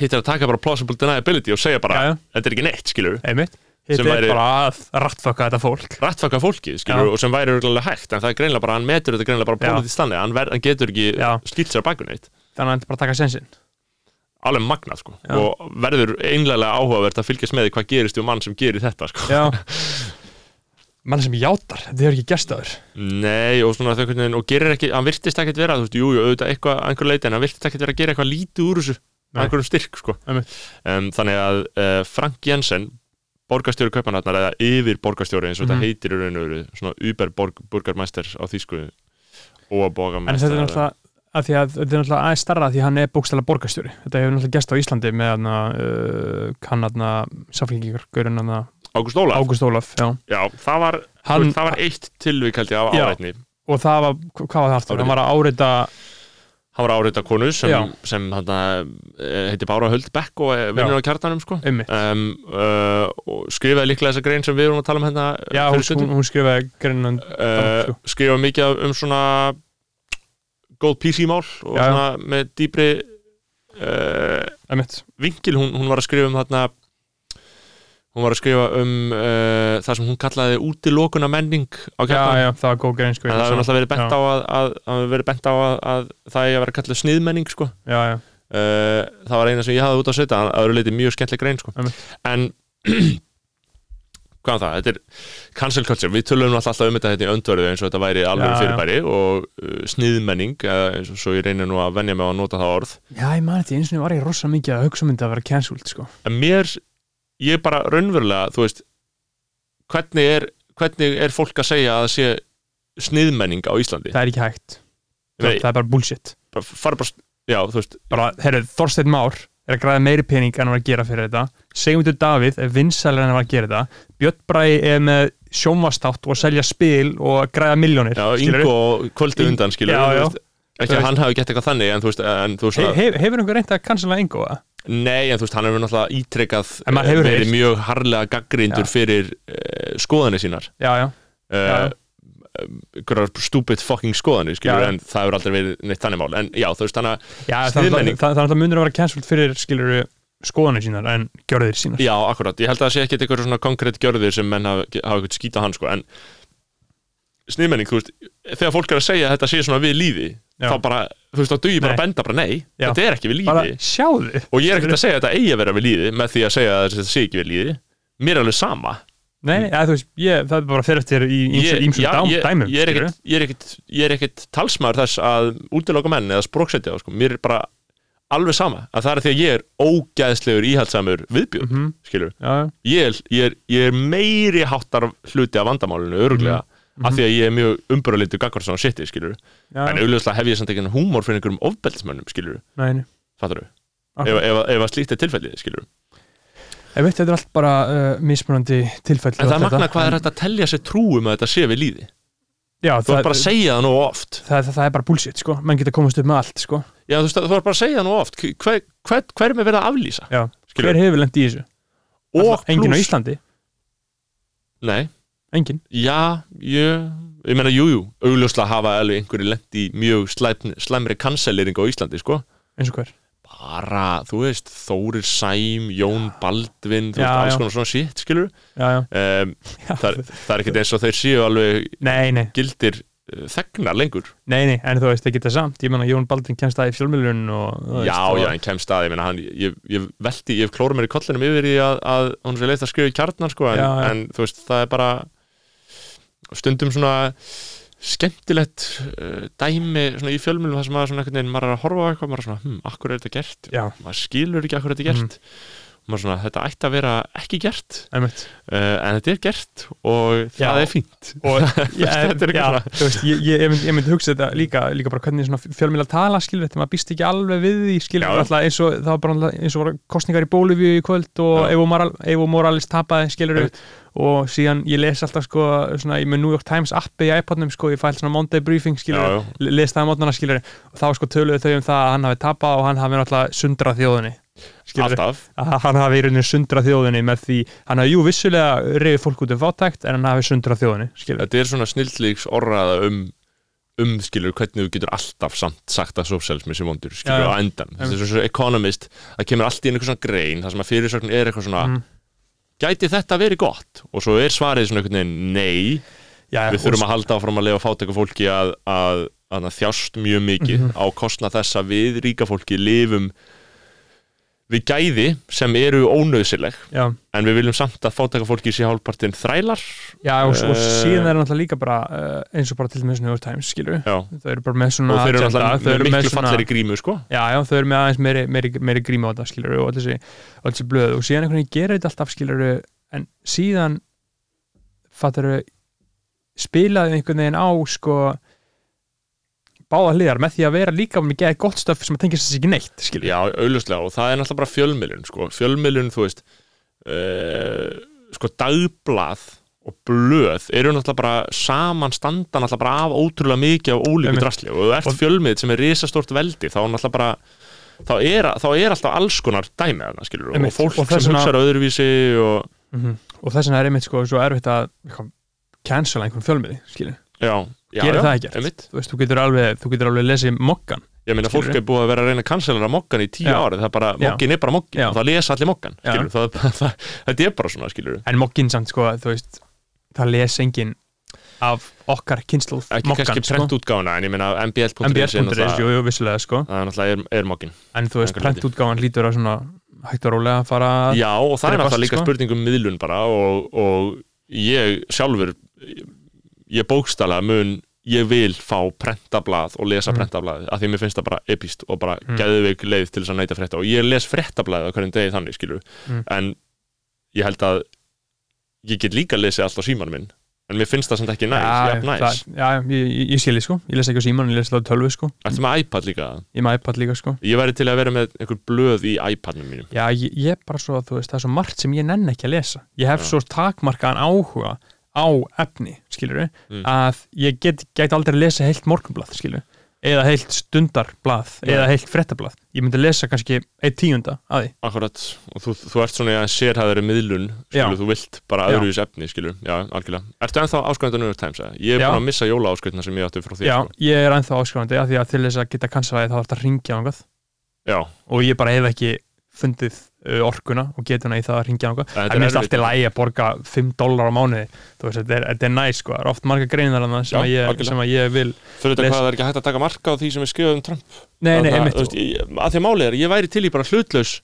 hitt er að taka bara plausible deniability og segja bara, Já, já. þetta er ekki neitt, skilur einmitt Hitt Sem er væri- bara að rattfaka þetta fólk rættfaka fólkið, skilur, Já. og sem væri örugglega hægt, en það er greinlega bara, hann metur þetta greinlega bara Já. pólitíð stannig, hann, ver, hann getur ekki Já. skilt sér að baka neitt, þannig að hann er bara að taka sensinn alveg magnað, sko Já. og verður einlega áhugavert að fylgjast með því hvað gerist um mann sem gerir þetta, sko já [laughs] mann sem játar, þetta hefur ekki gerst áður Nei, og svona þau hvernig, og gerir ekki, hann virtist ekkert vera, þú veist, jú, jú, auðvitað eitthvað, að einhver leiti, en hann virtist ekkert vera að gera eitthvað lítið úr þessu, einhverjum styrk, sko. Um, Þannig að uh, Frank Jensen borgarstjóri kaupanarnar eða yfir borgarstjóri eins og Mhm. þetta heitir í raun og veru svona Uber borgarmeister á þýsku og en borgarmeister þetta er náttúrulega að því að þetta er náttúrulega aðeins starra því að hann er bókstæla borgarstjóri. Þetta hefur náttúrulega gerst á Íslandi með hann uh, kann hann samfélkingar gaurinn hann Ágúst Ólaf, Ágúst Ólaf já. já, það var, Hann- það var eitt tilvík held ég af Já. áreitni og það var, hvað var það aftur? Hann var að áreita hann var áreita konu sem, Já. sem hann heiti Bára Höld Beck og er vinnur á kjartanum sko ummitt um, uh, og skrifaði líklega þessa grein sem við erum að tala um hérna já, fyrir hún, stuttu. hún, hún skrifaði greinan uh, sko. skrifa mikið um svona góð PC-mál og Já, já. svona með dýpri uh, ummitt vinkil, hún, hún var að skrifa um þarna hún var að skrifa um uh, það sem hún kallaði útilokuna menning á já, kjartan já, það var góð grein sko, en það hefur náttúrulega verið bent Já. á að, að, að, að, verið bent á að, að það er að vera kallað sniðmenning sko. já, já, uh, það var eina sem ég hafði út á setja að það eru leiti mjög skemmtileg grein sko. Einmitt. en [clears throat] hvað er það, þetta er cancel culture, við tölum alltaf um þetta hérna í öndverðu eins og þetta væri alveg Já, já. fyrirbæri og uh, sniðmenning eins og svo ég reynir nú að venja mig á að nota það orð já, ég man þetta eins og var ég rosa mikið að hugsa um þetta að vera cancelled sko. en mér, ég bara raunverulega, þú veist hvernig er, hvernig er fólk að segja að það sé sniðmenning á Íslandi? Það er ekki hægt. Nei, það er bara bullshit. Bara, bara, já, bara, herru, Þorsteinn Már er að græða meiri pening en hann var að gera fyrir þetta. Sigmundur Davíð er vinsælir en hann var að gera þetta. Björn Bræði er með sjónvastátt og að selja spil og að græða miljónir já, kvöldi Ing- undan, skilur Já, já. Ekki að hann hafi gett eitthvað þannig en þú veist, en þú veist He, hef, hefur einhver reynt að cancela Ingo það? nei, en þú veist, hann hefur náttúrulega ítrekkað hefur verið mjög harlega gaggrindur Já. fyrir uh, skoðanir sínar. Já, já, uh, Já. einhverjar stupid fucking skoðanir, skilur en það hefur aldrei verið neitt þannig mál. En já, þú veist, þannig að það, munur að vera cancelled fyrir skilur skoðanir sínar en gjörðir sínar. Já, akkurat, ég held að það sé ekki eitthvað svona konkrétt gjörðir sem menn hafa, hafa eitthvað skýta hann sko, en sniðmenning, þú veist, þegar fólk er að segja að þetta sé svona við líði, Já. þá bara þú veist, þá dugi bara að benda bara nei, Já. þetta er ekki við líði og ég er ekkert að segja að þetta eigi að vera við líði með því að segja að þetta sé ekki við líði mér er alveg sama. Nei, þú veist, ég, það er bara fyrir eftir í ímsum dæmum ég, er ég, er er ekkit talsmaður þess að útiloka menn eða spróksetja sko. mér er bara alveg sama að það er því að ég er ógæðslegur íhaldsamur viðbjóð, Mhm. skilur Já, ég, er- ég, er, ég er meiri háttar hluti af vandamálinu, öruglega Mhm. af því að ég er mjög umbúralindu gagvart svona shiti, skilur já, en auðvitað hef ég samt ekki húmor fyrir einhverjum ofbeldismönnum, skilur fattar þú, Akkurat. ef, ef, ef að slíkt er tilfellið, skilur Ég veit, þetta er allt bara uh, mismunandi tilfell en það er magna þetta, hvað er en- hægt að telja sér trúum að þetta sé við líði, Já, þú er bara að segja það nú oft. Það, það, það er bara bullshit, sko. Menn geta komast upp með allt, sko. Já, þú, þú er bara að segja það nú oft. Hver, hver, hver er með verið að aflýsa? Já, hver hefur lent í þessu? og Alltaf, enginn á Íslandi, nei, enginn já, ég ég meina, jú, jú, augljóslega hafa alveg einhverju lent í mjög slæm, slæmri kanselering á Íslandi, sko. Eins og hver? Bara, þú veist, Þórir Sæm Jón Baldvin, þú Já, veist, alls já. konar svona shit, skilur Já, já, um, já. það, það er ekkert eins og þeir séu alveg Nei, nei, gildir uh, þegnar lengur. Nei, nei, en þú veist, það geta samt. Ég menna, Jón Baldvin kemst það í fjölmiðlun og, veist, já, og, já, en kemst að, ég meina hann ég, ég velti, ég hef klórað mér í kollinum yfir í að, að hún sé leitt að skrifa í kjarnan, sko en, Já, já. en þú veist, það er bara stundum svona skemmtilegt uh, dæmi svona í fjölmjölum þar sem maður svona einhvern veginn maður er að horfa á eitthvað, maður er svona, hm, akkur er þetta gert? Já, maður skilur ekki akkur þetta er gert. Og maður svona, þetta ætti að vera ekki gert. Uh, en þetta er gert og það Já. er fínt. [laughs] Og [laughs] ég, Þetta er eitthvað svona- veist, ég, ég, myndi, ég myndi hugsa þetta líka, líka bara hvernig fjölmiðla tala skilur þetta, maður býst ekki alveg við því skilur Já. alltaf eins og það var bara eins og var kostningar í Bólivíu í kvöld og. Evo, Moral, Evo Morales tapaði skilur Einmitt. Og síðan ég les alltaf sko svona í með New York Times appi í iPodnum sko, ég fælt svona Monday briefing skilur les það á mótnana skilur og þá sko töluðu þau um það að hann hafi tapað og hann hafi náttúrulega sundrað þjóðinni skilur alltaf. Að hann hafi í rauninni sundrað þjóðinni með því, hann hafi jú vissulega reyði fólk út um fátækt en hann hafi sundrað þjóðinni skilur þetta er svona snildlíks orraða um um skilur hvernig þú getur alltaf samt sagt að sósjálismi sem vondur skilur já. á endan þetta er svona svo economist það kemur allt í einhver svona grein það sem að fyrirsögn er eitthvað svona Mhm. Gæti þetta verið gott og svo er svarið svona einhvern veginn nei Já, við þurfum að halda áfram að lifa fátæku fólki að, að, að þjást mjög mikið Mhm. á kostna þess að við ríka fólki lifum við gæði sem eru ónöðsileg já, en við viljum samt að fátæka fólki sé hálfpartinn þrælar. Já og, og Eh. síðan er náttúrulega líka bara uh, eins og bara til New York Times, skilur Já. þau eru bara með svona og þeir eru náttúrulega þau með miklu svona- falleri grímu sko. Já, já, þau eru með aðeins meiri, meiri, meiri gríma á þetta, skilur og öll þessi, blöð. Og síðan einhvern veginn gerir þetta alltaf, skilur en síðan fattar þau spilaði einhvern veginn á sko báða hliðar með því að vera líka með geða gott stöf sem að tengja sér ekki neitt, skilur Já, auðvitað og það er náttúrulega bara fjölmiðlun sko. fjölmiðlun, þú veist uh, sko dagblað og blöð eru náttúrulega bara samanstanda náttúrulega bara af ótrúlega mikið af ólíku drasli. Og þú ert fjölmið sem er risastort veldi þá náttúrulega bara þá er, þá er alltaf alls konar dæmi þarna, skilur, og fólk Og sem hugsar öðruvísi og mm og þess vegna er einmitt sko svo erfitt að cancela einhvern fjölmiði, skilur já, Gerir það ekkert? þú veist, þú getur alveg, þú getur alveg lesið mokkan ég meina fólk er búið að vera að reyna að cancelara mokkan í tíu Já. ári, það er bara, mokkin er bara mokkin og það lesa allir mokkan, skilur það, [laughs] það, þetta er bara svona, skilur en mokkin samt sko, þú veist það les engin af okkar kynsluð ekki mokkan kannski sko. prentútgáfuna en ég meina mbl.is jú, jú, vissulega sko. Það er náttúrulega er, mokkin en þú veist, prentútgáfan lítur að svona hægt og rólega fara já og það er náttúrulega líka sko. spurning um miðlun bara og ég sjálfur ég bókstala mun ég vil fá prentablað og lesa Mm. prentablað af því mér finnst það bara epist og bara Mm. geðveik leið til þess að neyta frétta og ég les fréttablaðið á hverjum degi þannig skilur Mm. en ég held að ég get líka lesið allt á símanum minn en mér finnst það samt ekki næs, já, jafn næs já, ég, ég, ég skilji sko, ég les ekki á síman ég les á tölvu sko, Ertu með iPad líka? ég með iPad líka sko Ég væri til að vera með einhver blöð í iPadnum mínum já, ég, ég er bara svo, þú veist, það er svo margt sem ég nenn ekki að lesa ég hef Já. svo takmarkaðan áhuga á efni, skilur Mm. að ég get, get aldrei að lesa heilt morgunblað, skilur eða heilt stundarblað, Nei. eða heilt fréttablað ég myndi lesa kannski eitt tíunda að því Akkurat, og þú, þú ert svona að sérhæðari miðlun, Já. skilur, þú vilt bara Já. öðruvis efni, skilur, já, algjörlega Ertu ennþá áskrifandi á New York Times, eða? Ég er Já. búin að missa jóla áskrifna sem ég átti frá þér, Já, sko. ég er ennþá áskrifandi að því að til þess að geta kansalaði þá er þetta að ringja Já, og ég bara hef ekki fundið uh, orkuna og getuna í það að ringja ángað þetta en mér finnst erfitt. allt í lægi að borga 5 dólar á mánuði. Þú veist, þetta er, er næs sko, það er oft marga greinar þarna sem, Já, að ég, sem að ég vil Fyrir þetta hvað það er ekki hægt að taka marka á því sem er skrifað um Trump? Nei, nei, einmitt. Að því að máli er, ég væri til í bara hlutlaus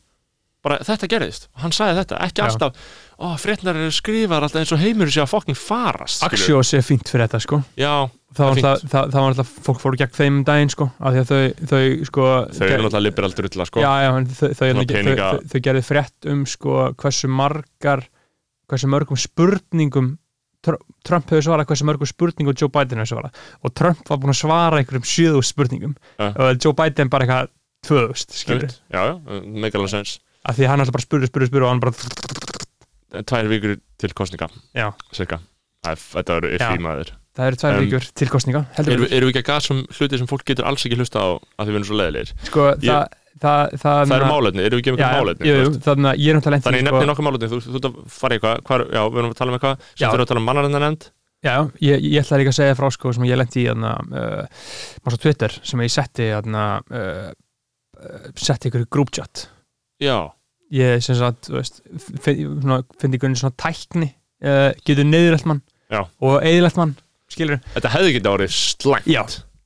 bara þetta gerðist, hann sagði þetta ekki Já. alltaf, ó, fréttnar eru skrifar alltaf eins og heimur sé að fokkin farast. Axios er fínt fyrir þetta sko já, það var Það alltaf, það, það var alltaf fólk fóru gegn þeim um daginn sko af því að þau, þau sko þau eru náttúrulega liberal drulla sko. já, já, en þau, þau, þau, Svona þau, peninga- þau, þau gerði frétt um sko hversu margar hversu mörgum spurningum Tr- Trump hefur svarað hversu mörgum spurningum Joe Biden hefur svarað og Trump var búin að svara einhverjum 7000 spurningum Ja. og Joe Biden bara eitthvað 2000 skilur, Einmitt. já, já, megalega sens af því að hann alltaf bara spurði, spurði, spurði og hann bara tvær vikur til kostninga Já. cirka þetta eru yfir maður. Það eru tvær Um, vikur til kostninga Erum við ekki að gasa um hluti sem fólk getur alls ekki hlusta á að því við erum svo leiðilegir? sko, það, það, það, Það eru málefni, erum við ekki um eitthvað málefni? jú, þannig að ég er náttúrulega Þannig ég lent í, nefni sko, nokkuð málefni, þú ert að fara í eitthvað, já, við erum að tala um eitthvað, sem þú erum að tala um mannarinn nefnd, Já, ég, ég ætla líka að segja frá sko sem ég lendi í uh, Twitter sem ég setti uh, setti ykkur í group chat já, ég sem sagt, þú veist finn finn ykkur svona tækni uh, getur neyðrætt mann Já. og eðlætt mann, skilur þetta hefði getið árið slæmt. Já.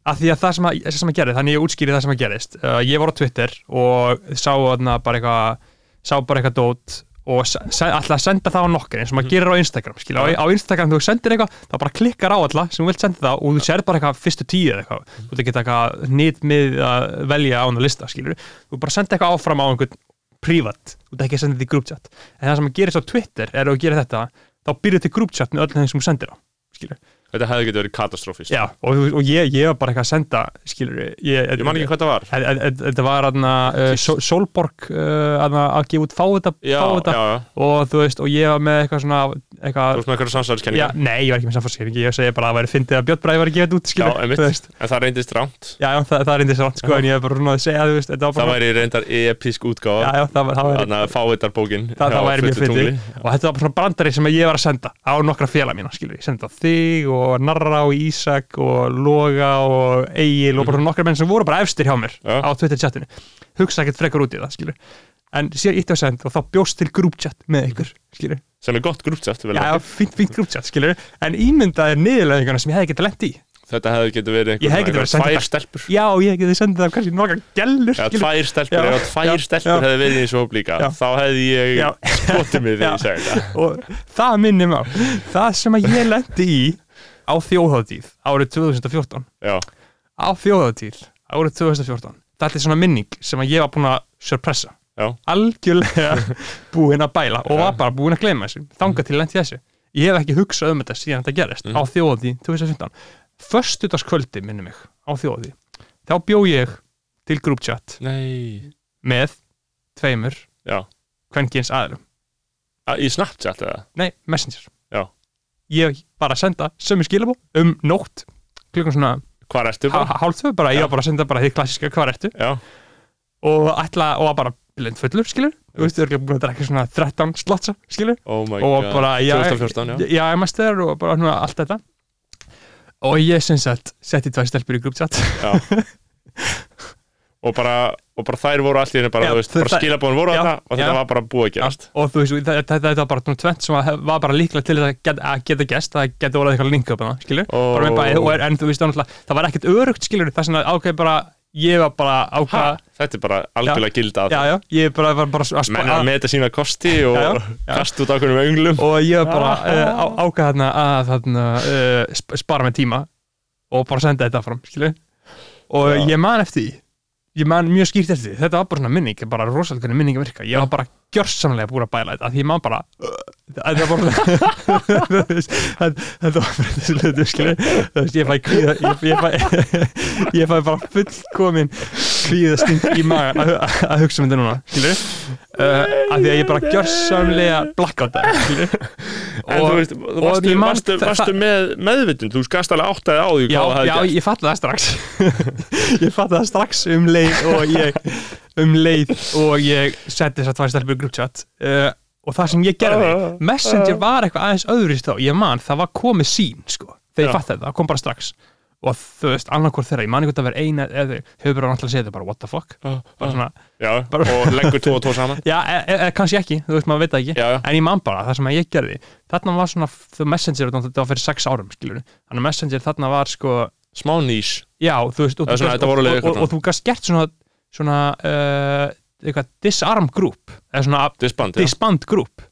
af því að það sem að, sem að gerði, þannig ég útskýri það sem að gerist uh, ég var á Twitter og sá þarna bara eitthvað sá bara eitthvað dót og að senda það á nokkur eins og maður gerir á Instagram skilja, á, á Instagram þú sendir eitthvað þá bara klikkar á alla sem þú vilt senda það og þú sér bara eitthvað fyrstu tíu eða eitthvað. Þú veit ekki eitthvað nýtt mið að velja á hann að lista skilur, þú bara senda eitthvað áfram á einhvern privat, þú veit ekki að senda þetta í chat en það sem að gerist á Twitter er að gerir þetta þá byrjuð til group chat með öll þeim sem þú sendir á skilur, Þetta hefði getið verið katastrófist. já, og, og ég, ég var bara eitthvað að senda skilur, ég, Ég man ekki hvað það var. Þetta var aðna uh, Sol- Solborg uh, að gefa út fáið þetta, Já, fáið þetta já, já. og þú veist, og ég var með eitthvað svona Þú eitthvað, veist með eitthvað já, samsæðiskenningar. nei, ég var ekki með samfórskýring ég segi bara að það væri fyndið að Björn Bræði var að gefa þetta út Já, skilur, einmitt. þú veist, En það reyndist rámt. já, já, það, það indis rátt sko, Já. en ég er bara svona að segja, þú veist, Það bara væri reyndar episk já, útgáfa. já, það, það væri Þannig að fávitar bókin. það, það væri mjög fyndið og þetta var bara svona brandari sem ég var að senda á nokkra félag mína, skilur, ég sendi á þig og Narra og Ísak og Loga og Egil og bara nokkra menn sem voru bara efstir hjá mér Já. á Twitter chatinu hugsa ekkert frekar út í það, skilur en síðan ítti á send og þá bjóst til chat með ykkur, skilur Sem er gott grúptsaft. já, fínt group chat, skilur en ímyndaðir niðurleðingana sem ég hefði getað lent í. Þetta hefði getið verið Ég hefði getað verið að senda tvær stelpur. já, ég getið sendið það kannski nokkra gellur, Já, tvær stelpur, Já, tvær stelpur hefði verið í svo líka, þá hefði ég skotið mig þegar ég [laughs] segi þetta. og það minnir mig á það sem að ég lendi í á þjóðháttíð árið 2014 Já, á þjóðháttíð árið 2014 þetta er svona minning sem að ég var búin að surpressa já, algjörlega [laughs] búin að bæla og var bara búin að gleyma þessu. Þangað til lendi þessu. Ég hef ekki hugsað um þetta síðan þetta gerist Mhm. á þjóðháttíð 2015 föstudagskvöldi minnir mig á þjóðháttíð þá bjó ég til group chat nei. Með tveimur Já, kvenkins aðlum A, í Snapchat eða? nei, messenger. Já. ég bara senda sömu skilabó um nótt klukkan svona bara? hálf tvö bara, ég Já. var bara að senda bara því klassiska hvað ertu? Og ætla, og bara blind fullur skilur, þú veist, þú er búin að drekka svona 13 slotsa, skilur, oh my og bara, já, 2014, já. já, þeir og bara svona allt þetta. Og ég sem sagt setti tvær stelpur í Já. Og bara, og bara þær voru allt í henni bara, Já, veist, bara það- skilabóðin voru þarna og þetta já. var bara búið að gerast. og þú veist, þetta, þetta, þetta var bara tvent sem að var bara líklega til að geta, að geta gest, það geta orðið eitthvað link upp hana, skilur, Ó. bara og er, en þú veist, það var ekkert örugt, skilur, það sem að ákveð bara, ég var bara Ha, ákveð, þetta er bara algjörlega gildað. Já, já, ég bara var bara að Menn er að meta sína kosti og Já, já, kasta út ákveðnum önglum og ég var bara uh, á, ákveð þarna að þarna, uh, sp spara með tíma og bara senda þetta fram, skilur og Já. ég man eftir því. Ég man mjög skýrt eftir því, þetta var bara svona minning bara rosalega minning að virka, ég var bara gjörsamlega búin að bæla þetta, því man bara [laughs] þetta var þetta þetta þú ég fæ kvíða ég, fæ, [laughs] ég fæ bara fullkomin kvíðasting í magan að, að hugsa um þetta núna, uh, af því að ég bara gjörsamlega blackout það, skilur En þú veist, og varstu, varstu, varstu með meðvitund, þú skast alveg áttaði á því já, já, ég fatt það strax. [laughs] Ég fatt það strax um leið og ég um leið og ég setti þess að tvær stelpur í chat uh, og það sem ég gerði Ah, Messenger var eitthvað aðeins öðrist þá. Ég man, það var komið sín sko, þegar ég fatt þetta, það kom bara strax. Og þú veist, annarkvort þeirra, ég man ekki að vera eina eða hefur bara náttúrulega segið þetta bara what the fuck? Bara svona, já, Bara- og leggur tvo og tvo saman. [laughs] Já, e e e kannski ekki þú veist, maður veit það ekki. Já, já, en ég man bara, það sem ég gerði. Þarna var svona, þú Messenger, þetta var fyrir sex árum skilur, þannig að Messenger þarna var sko smá nýs. Já, þú veist, og, og, og, og, þú gast gert svona, svona uh, eitthvað disarm group eða svona disband, disband group.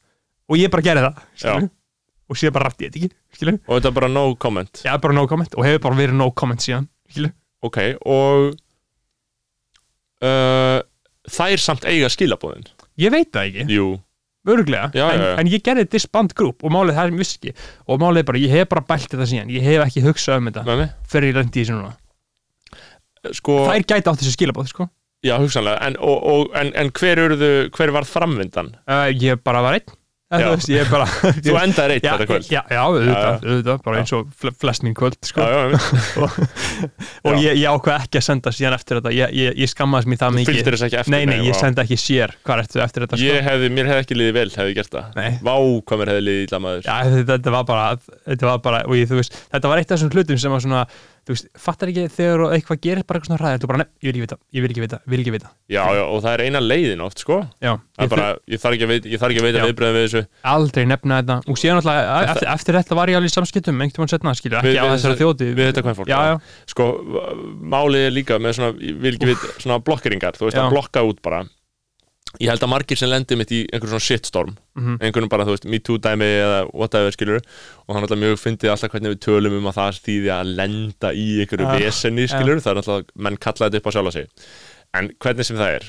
Og ég bara gerði það og síðan bara rætti ég þetta ekki skilur, og þetta er bara no comment. Já bara no comment og hefur bara verið no comment síðan skilur, ok, og uh, þær samt eiga skilabóðin ég veit það ekki. Jú, öruglega, Já, en, já, já. en ég gerði disband group og málið það er viss ekki. Og málið er bara, ég hef bara bælt þetta síðan. Ég hef ekki hugsað um þetta með mig fyrir ég lendi í þessu núna. Sko, þær gæti átt þessu skilabóð sko. Já, hugsanlega en, og, og, en, en hver, urðu, hver var framvindan? uh, ég bara var einn ég bara [laughs] þú endaðir eitt já, þetta kvöld já, já, auðvitað, auðvitað bara eins og fl- flest mín kvöld sko. já, já, [laughs] og Já. ég, ég ákveð ekki að senda síðan eftir þetta ég, ég, ég skammaðist mér það mikið nei, nei, ég vá. sendi ekki sér hvað ertu eftir þetta sko. hefði, mér hefði ekki liðið vel hefði gert það Nei. vá, hvað mér hefði liðið illa maður Já, þetta, þetta var bara, þetta var bara og þú veist, þetta var eitt af þessum hlutum sem var svona þú veist, fattar ekki þegar eitthvað gerir bara eitthvað svona ræðið, þú bara, nefn, ég vil ekki vita, ég vil ekki vita, vil ekki vita. Já, já, og það er eina leiðin oft, sko. Já, það ég er bara, ég þarf ekki að veita, ég þarf ekki að veita viðbröðum við þessu. Aldrei nefna þetta. Og síðan alltaf, eftir, eftir þetta var ég alveg í samskiptum einhvern veginn setna, Við- ekki á þessari þjóti við þetta hvað fólk Já, já, sko, málið er líka með svona, ég vil ekki vita, svona blokkeringar, þú veist, að blokka út bara ég held að margir sem lendi mitt í einhver svona shitstorm, mhm, einhvern bara, þú veist, me too dæmi eða whatever, skilur og hann alltaf mjög fyndið alltaf hvernig við tölum um að það þýði að lenda í einhverju Já. vesenni, skilur, það er alltaf, menn kalla þetta upp á sjálfa sig. En hvernig sem það er,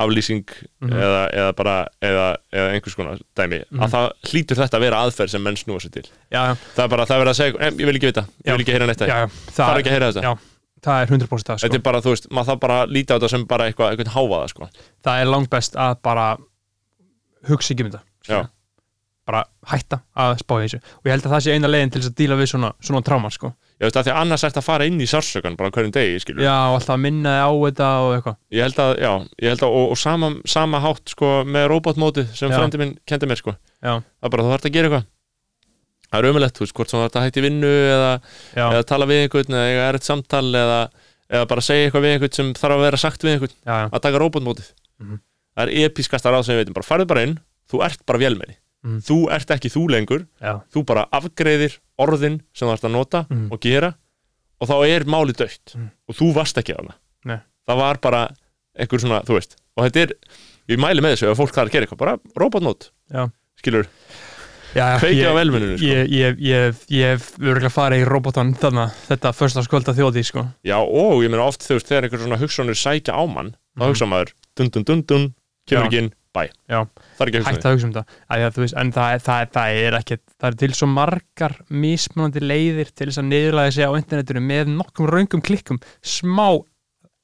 aflýsing Mhm. eða, eða bara, eða, eða einhvers konar dæmi, Mhm. að það hlýtur þetta að vera aðferð sem menn snúa sér til. Já, já, það er bara, það er verið að segja, "Em, ég vil ekki vita ég vil ekki heyra neitt það, já það það, er ekki að heyra þetta já, það er 100% það, þetta sko er bara, þú veist, maður þarf bara að líta á þetta sem bara eitthvað, eitthvað hávaða, sko. Það er langt best að bara hugsa ekki um þetta. Já. bara hætta að spá í þessu. Og ég held að það sé eina leiðin til þess að díla við svona, svona tráma, sko. Að því að annars ert að fara inn í sársökan bara hverjum degi, skilur já, og alltaf að minna þig á þetta og eitthvað. Ég held að, já, ég held að og, og sama, sama hátt, sko, með robotmótið sem Já. frendi minn kendi mér, sko. Já, það er bara, þú þarf að gera eitthvað það er ömulegt, þú veist, hvort þarf að hætti vinnu eða, eða tala við einhvern eða eiga erfitt samtal eða, eða bara segja eitthvað við einhvern sem þarf að vera sagt við einhvern já, já, að taka robotmótið Mhm. það er episkasta ráð sem við veitum, bara farðu bara inn þú ert bara vélmenni, Mhm. þú ert ekki þú lengur já, þú bara afgreiðir orðin sem þú ert að nota Mhm. og gera og þá er málið dögt Mhm. og þú varst ekki þarna Nei. það var bara einhver svona, þú veist og þetta er, ég mæli með þessu ef fólk þarf að gera eitthvað, bara robotnót Já. skilur, já kveikja á ég, velmuninu sko. ég, ég, ég, ég hef örgulega farið í robotan þarna, þetta förstaskvölda þjóði, sko. Já og ég meina oft þú veist, þegar einhver svona hugsanir sækja á mann þá Mhm. hugsa maður, dun dun dun dun kemur ekki inn, bæ, það er ekki að hugsa hægt að hugsa um þetta að, já, veist, en það, það, það er ekki það er til svo margar mismunandi leiðir til þess að niðurlæða sig á internetinu með nokkum raungum klikkum smá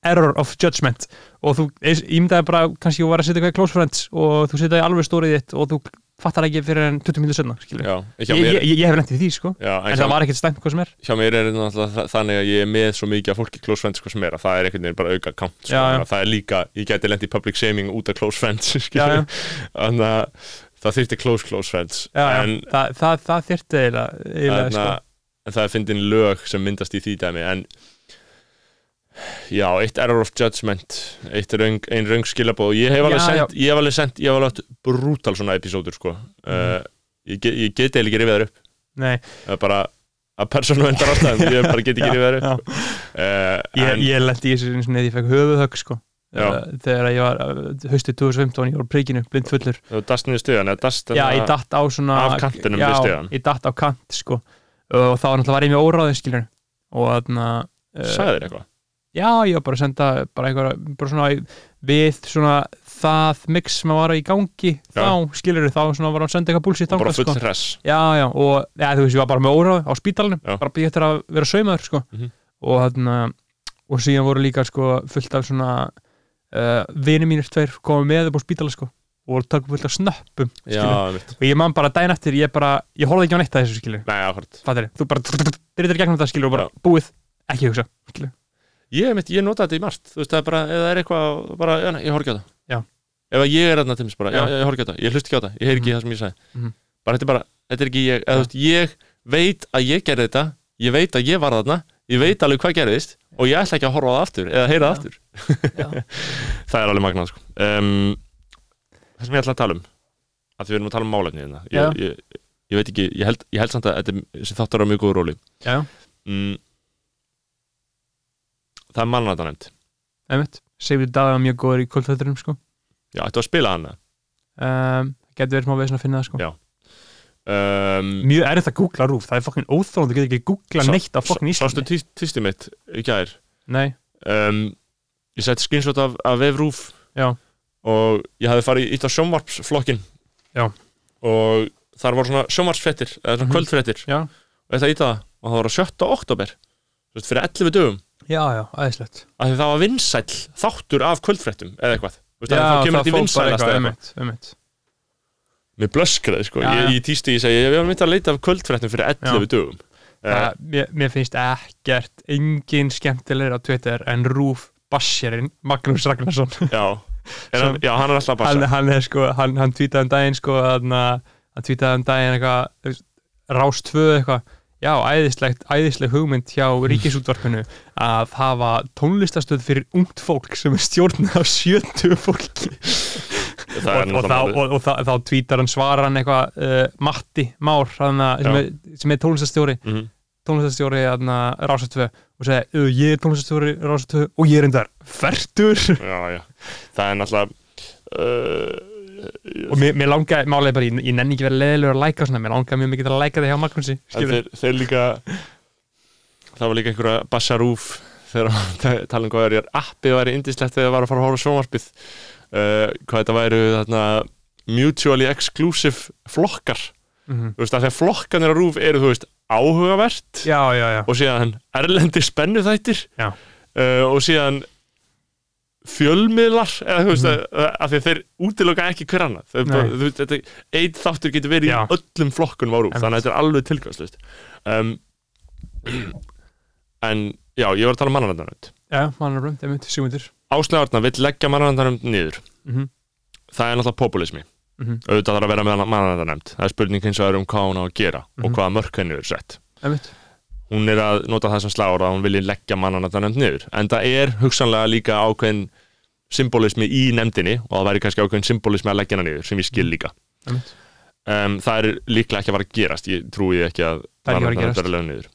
error of judgment. Og þú ímyndaði bara kannski þú var að setja eitthvað í close friends og þú setja í alveg stórið þitt og þú fattar ekki fyrir en 20 minnir já, ég, hef lendið því sko já, en en það hjá, var ekkert stæmt hvað sem er hjá mér er náttúrulega þa- þannig að ég er með svo mikið af fólki close friends hvað sem er að það er einhvern veginn bara auka count sko, Já, já. að það er líka, ég geti lent í public shaming út af close friends [laughs] já, já, þannig að það þyrfti close close friends já, já. en, það, það, það þyrfti eiginlega, eiginlega þarna, sko. en það er fyndin lög sem myndast í því dæmi en já, eitt error of judgment eitt röng, ein röng skilabóð ég hef alveg sendt, ég hef alveg átt brútal svona episódur sko. Uh, ég, ég get eða ekki rifið þær upp. Nei, það er bara að persónu endar ástæðum ég bara get ekki [laughs] rifið já. upp. uh, ég, ég lendi í þessu eins og neði ég fekk höfuðhögg sko. Já. þegar ég var uh, haustið 2015 ég var príkinu, blind fullur. Þú dast niður stuðan eða dast já, ég datt á svona Af kantinum já, ég datt á kant sko. Og þá var ég með óráðið skilur og þarna uh, sagði þér eitthvað já, ég var bara að senda bara einhverja, bara svona við svona það mix sem var í gangi þá, skilur þá svona var að senda eitthvað bullshit bara full sko. hress já, já, og ja, þú veist, ég var bara með óráðið á spítalunum, Já. bara býð eftir að vera saumaður sko. Mhm. og þarna og síðan voru líka sko fullt af svona uh, vini mínir tveir komið með upp á spítala sko og voru takkum fullt af snöppum já, og ég man bara daginn eftir, ég bara ég horfði ekki á neitt að þessu skilur nei, þú bara drýttir gegnum þetta skilur og bara búið, ekki hugsa skilur. Ég, mitt, ég nota þetta í margt þú veist, það er bara, eða er eitthvað bara, já, ég horf ekki á það Já. ef ég er þarna til mér bara, já, Já. ég horf ekki á það, ég hlust ekki á það ég heyr ekki Mhm. það sem ég sagði Mhm. bara, þetta er bara, þetta er ekki ég eða, veist, ég veit að ég gerði þetta ég veit að ég var þarna, ég veit alveg hvað gerðist og ég ætla ekki að horfa á það aftur eða heyra það aftur [laughs] það er alveg magnað sko. um, það sem ég ætla að tala um að við erum að tala um málefni hérna. Ég, ég, ég veit ekki, ég held, ég held samt að þetta, þessi þáttur á mjög góður róli mm, það er mannrættanemnd einmitt. Sigurður Daði var mjög góður í kvöldfætturum sko. Já, ættu að spila hana. Um, getur verið smá veginn að finna það sko. Um, mjög erfitt að googla rúf, það er fokkin óþrónd þú getur ekki googla Sá- neitt á fokkin Sástu Íslandi. tí- tístið mitt í gær? Nei, um, Ég sett screenshot af, af vefrúf já, og ég hafði farið í á sjónvarpsflokkin Já. og þar voru svona sjónvarpsfrettir eða svona Mhm. kvöldfrettir já, og þetta í það. Og það var á 7. oktober fyrir 11 dögum já, já, aðeinslegt af því það var vinsæll þáttur af kvöldfrettum eða eitthvað. Þú veist, já, það fór bara eitthvað, eða eitthvað ummitt, ummitt Mér blöskraði sko, Já, ég, já. ég tísti ég segi ég var myndið að leita af kvöldfrettum fyrir 11 dögum. Uh, Það, mér, mér finnst ekkert engin skemmtilegur á Twitter en Rúf Bassjarinn, Magnús Ragnarsson. Já, er [laughs] hann, Sem- já, hann er alltaf að hann, bassa. Hann er sko, hann, hann tweetaði um daginn sko, hann, hann tweetaði um daginn eitthvað, þú veist, rás 2 eitthvað já, æðislegt, æðisleg hugmynd hjá ríkisútvarpinu að hafa tónlistastöð fyrir ungt fólk sem er stjórnað af 70 fólki. Og, og, þá, og, og þá, þá tweetar hann svarar hann eitthvað uh, Matti Már hana, sem, Já. er, sem er tónlistastjóri Mhm. tónlistastjóri hana, Rása 2 og segi, uh, ég er tónlistastjóri Rása 2 og ég er endar fertur já, já, það er náttúrulega uh, og mér, mér langaði, málega bara, ég, ég nenni ekki verið leðilegur að læka svona, mér langaði mjög mikið að læka þig hjá Magnúsi þeir, þeir líka það var líka einhverja bassarúf þegar ta- [laughs] tala um hvað er appið væri indislegt þegar það var að fara að horfa á sjónvarpið. Uh, hvað þetta væri þarna, mutually exclusive flokkar. Mhm. þú veist að þegar flokkanir á rúf eru þú veist áhugavert já, já, já, og síðan erlendi spennu þættir uh, og síðan fjölmiðlar eða veist Mhm. mm. að, að þeir útiloka ekki hver annað einn þáttur getur verið Já. í öllum rúf Einmitt. þannig að þetta er alveg tilgangslust um, [clears throat] en já, ég var að tala um mannaröndanönd já, mannarbrönd, ég myndi, sjúmyndur Áslega Arna vill leggja mannaröndanönd niður. Mhm, það er náttúrulega populismi mhm, auðvitað þarf að vera með mannaröndanönd það er spurning hins vegar um hvað hún á að gera Mhm. og hvaða mörk henni er sett. Einmitt hún er að nota það sem slára að hún vilji leggja mannaröndanönd niður. En það er hugsanlega líka ákveðin symbolismi í nefndinni og það væri kannski ákveðin symbolismi að leggja hana niður sem ég skil líka. Um, það er líklega ekki að fara að gerast. Ég trúi ekki að Það ekki að fara að mannanöfn gerast. verði lögð niður.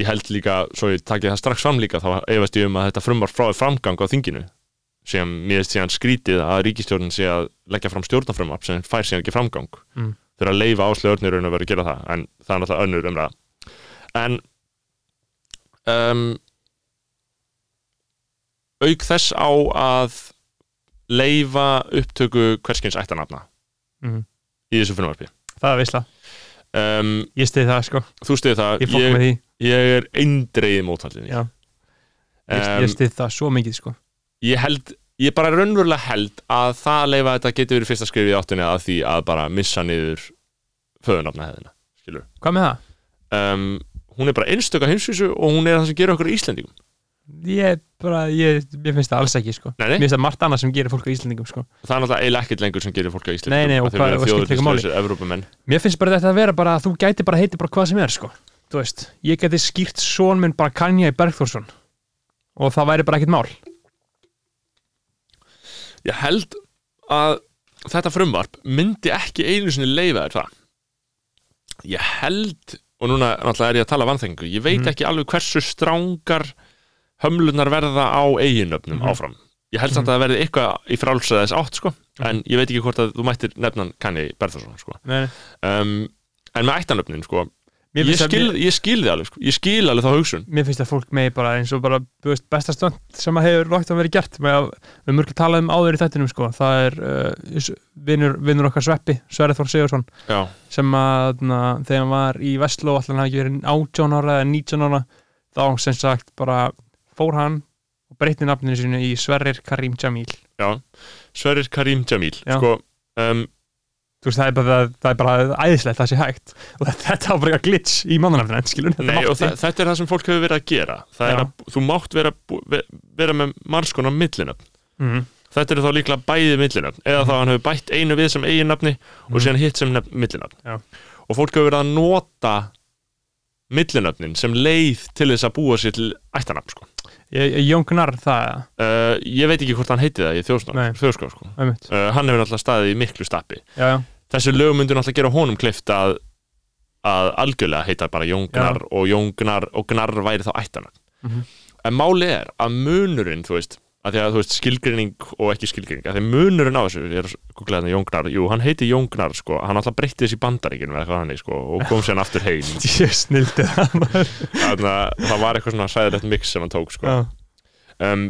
Ég held líka, svo ég takið það strax fram líka þá efast ég um að þetta frumvar frá framgang á þinginu sem mér veist síðan skrítið að ríkistjórnin sé að leggja fram stjórnafrumvarp sem fær síðan ekki framgang. Mm. þegar að leifa áslega örnur að vera að gera það en það er náttúrulega önnur umræða. En um, auk þess á að leifa upptöku hverskins ættanafna mhm. í þessu frumvarpi. Það er veisla, um, ég stiði það sko. þú stuði það, ég ég, ég er eindreið mótfallinni já, ég, um, ég stiði það svo mikið sko. ég held ég bara raunverulega held að það að leifa þetta geti verið fyrsta skrifið áttunni að því að bara missa niður föðunafna hefðina skilur hvað með það? um, hún er bara einstöka heimsvísu og hún er það sem gerir okkur Íslendingum. Ég bara, ég, ég finnst það alls ekki sko. Nei, nei. mér finnst það margt annað sem gerir fólk á Íslandingum sko. Það er náttúrulega eiginlega ekkert lengur sem gerir fólk á Evrópumenn. Mér finnst bara þetta að vera bara þú gæti bara heiti bara hvað sem er sko. Veist, ég geti skýrt són minn bara Kanye Bergþórsson og það væri bara ekkert mál. Ég held að þetta frumvarp myndi ekki einu sinni leifa þér það. Ég held og núna náttúrulega er ég að tala vanþengu ég veit Mhm. ekki alveg hversu strángar hömlunar verða á eiginnöfnum Mhm. áfram. Ég held samt að það verði eitthvað í frálsæðis átt sko. En ég veit ekki hvort að þú mættir nefnan Kanye Berðarsson sko. Um, en með ættanöfnin sko ég að- skil, ég skil þið alveg sko. Ég skil alveg þá hugsun. Mér finnst að fólk megi bara eins og bara þú veist, besta stönd sem að hefur lókt að vera gert með að við mörgum talað um áður í þettinum sko. það er uh, vinnur, vinnur okkar Sveppi, Sverri Þór Sigursson já, sem að na, þegar hann var í Vestló allan hafi ekki verið 18 ára eða 19 ára þá sem sagt bara fór hann og breytti nafninu sínu í Sverrir Karim Jamil. Já. Sverrir Karim Jamil. Sko um, veist, það er bara, það er bara æðislegt það sé hægt og [laughs] þetta var bara eitthvað glitch í mannanafninu skilur Nei, og þa þetta er það sem fólk hefur verið að gera það er að þú mátt vera, vera með margskonar millinöfn mm. þetta eru þá líklega bæði millinöfn eða þá hann hefur bætt einu við sem eiginnafni og Mhm. síðan hitt sem millinöfn Já. og fólk hefur verið að nota millinöfnin sem leið til þess að búa sér til ættanafn sko. Jón Gnarr það uh, ég veit ekki hvort hann heiti það í þjóðskrá, sko. uh, hann hefur náttúrulega staðið í miklu stappi. Já, já, þessi lög myndur náttúrulega gera honum klift að að algjörlega heita bara Jón Gnar og Jón Gnar og Gnar væri þá ættanafn Mhm. en máli er að munurinn þú veist, að því að þú veist skilgreining og ekki skilgreining að því munurinn á þessu, ég er að googla þetta Jóngnar jú, hann heiti Jóngnar, sko, hann alltaf breytti þessi bandaríkinu eða eitthvað hannig, sko, og kom sér aftur heim. [laughs] Þannig að það var eitthvað svona sæðilegt mix sem hann tók, sko. Um,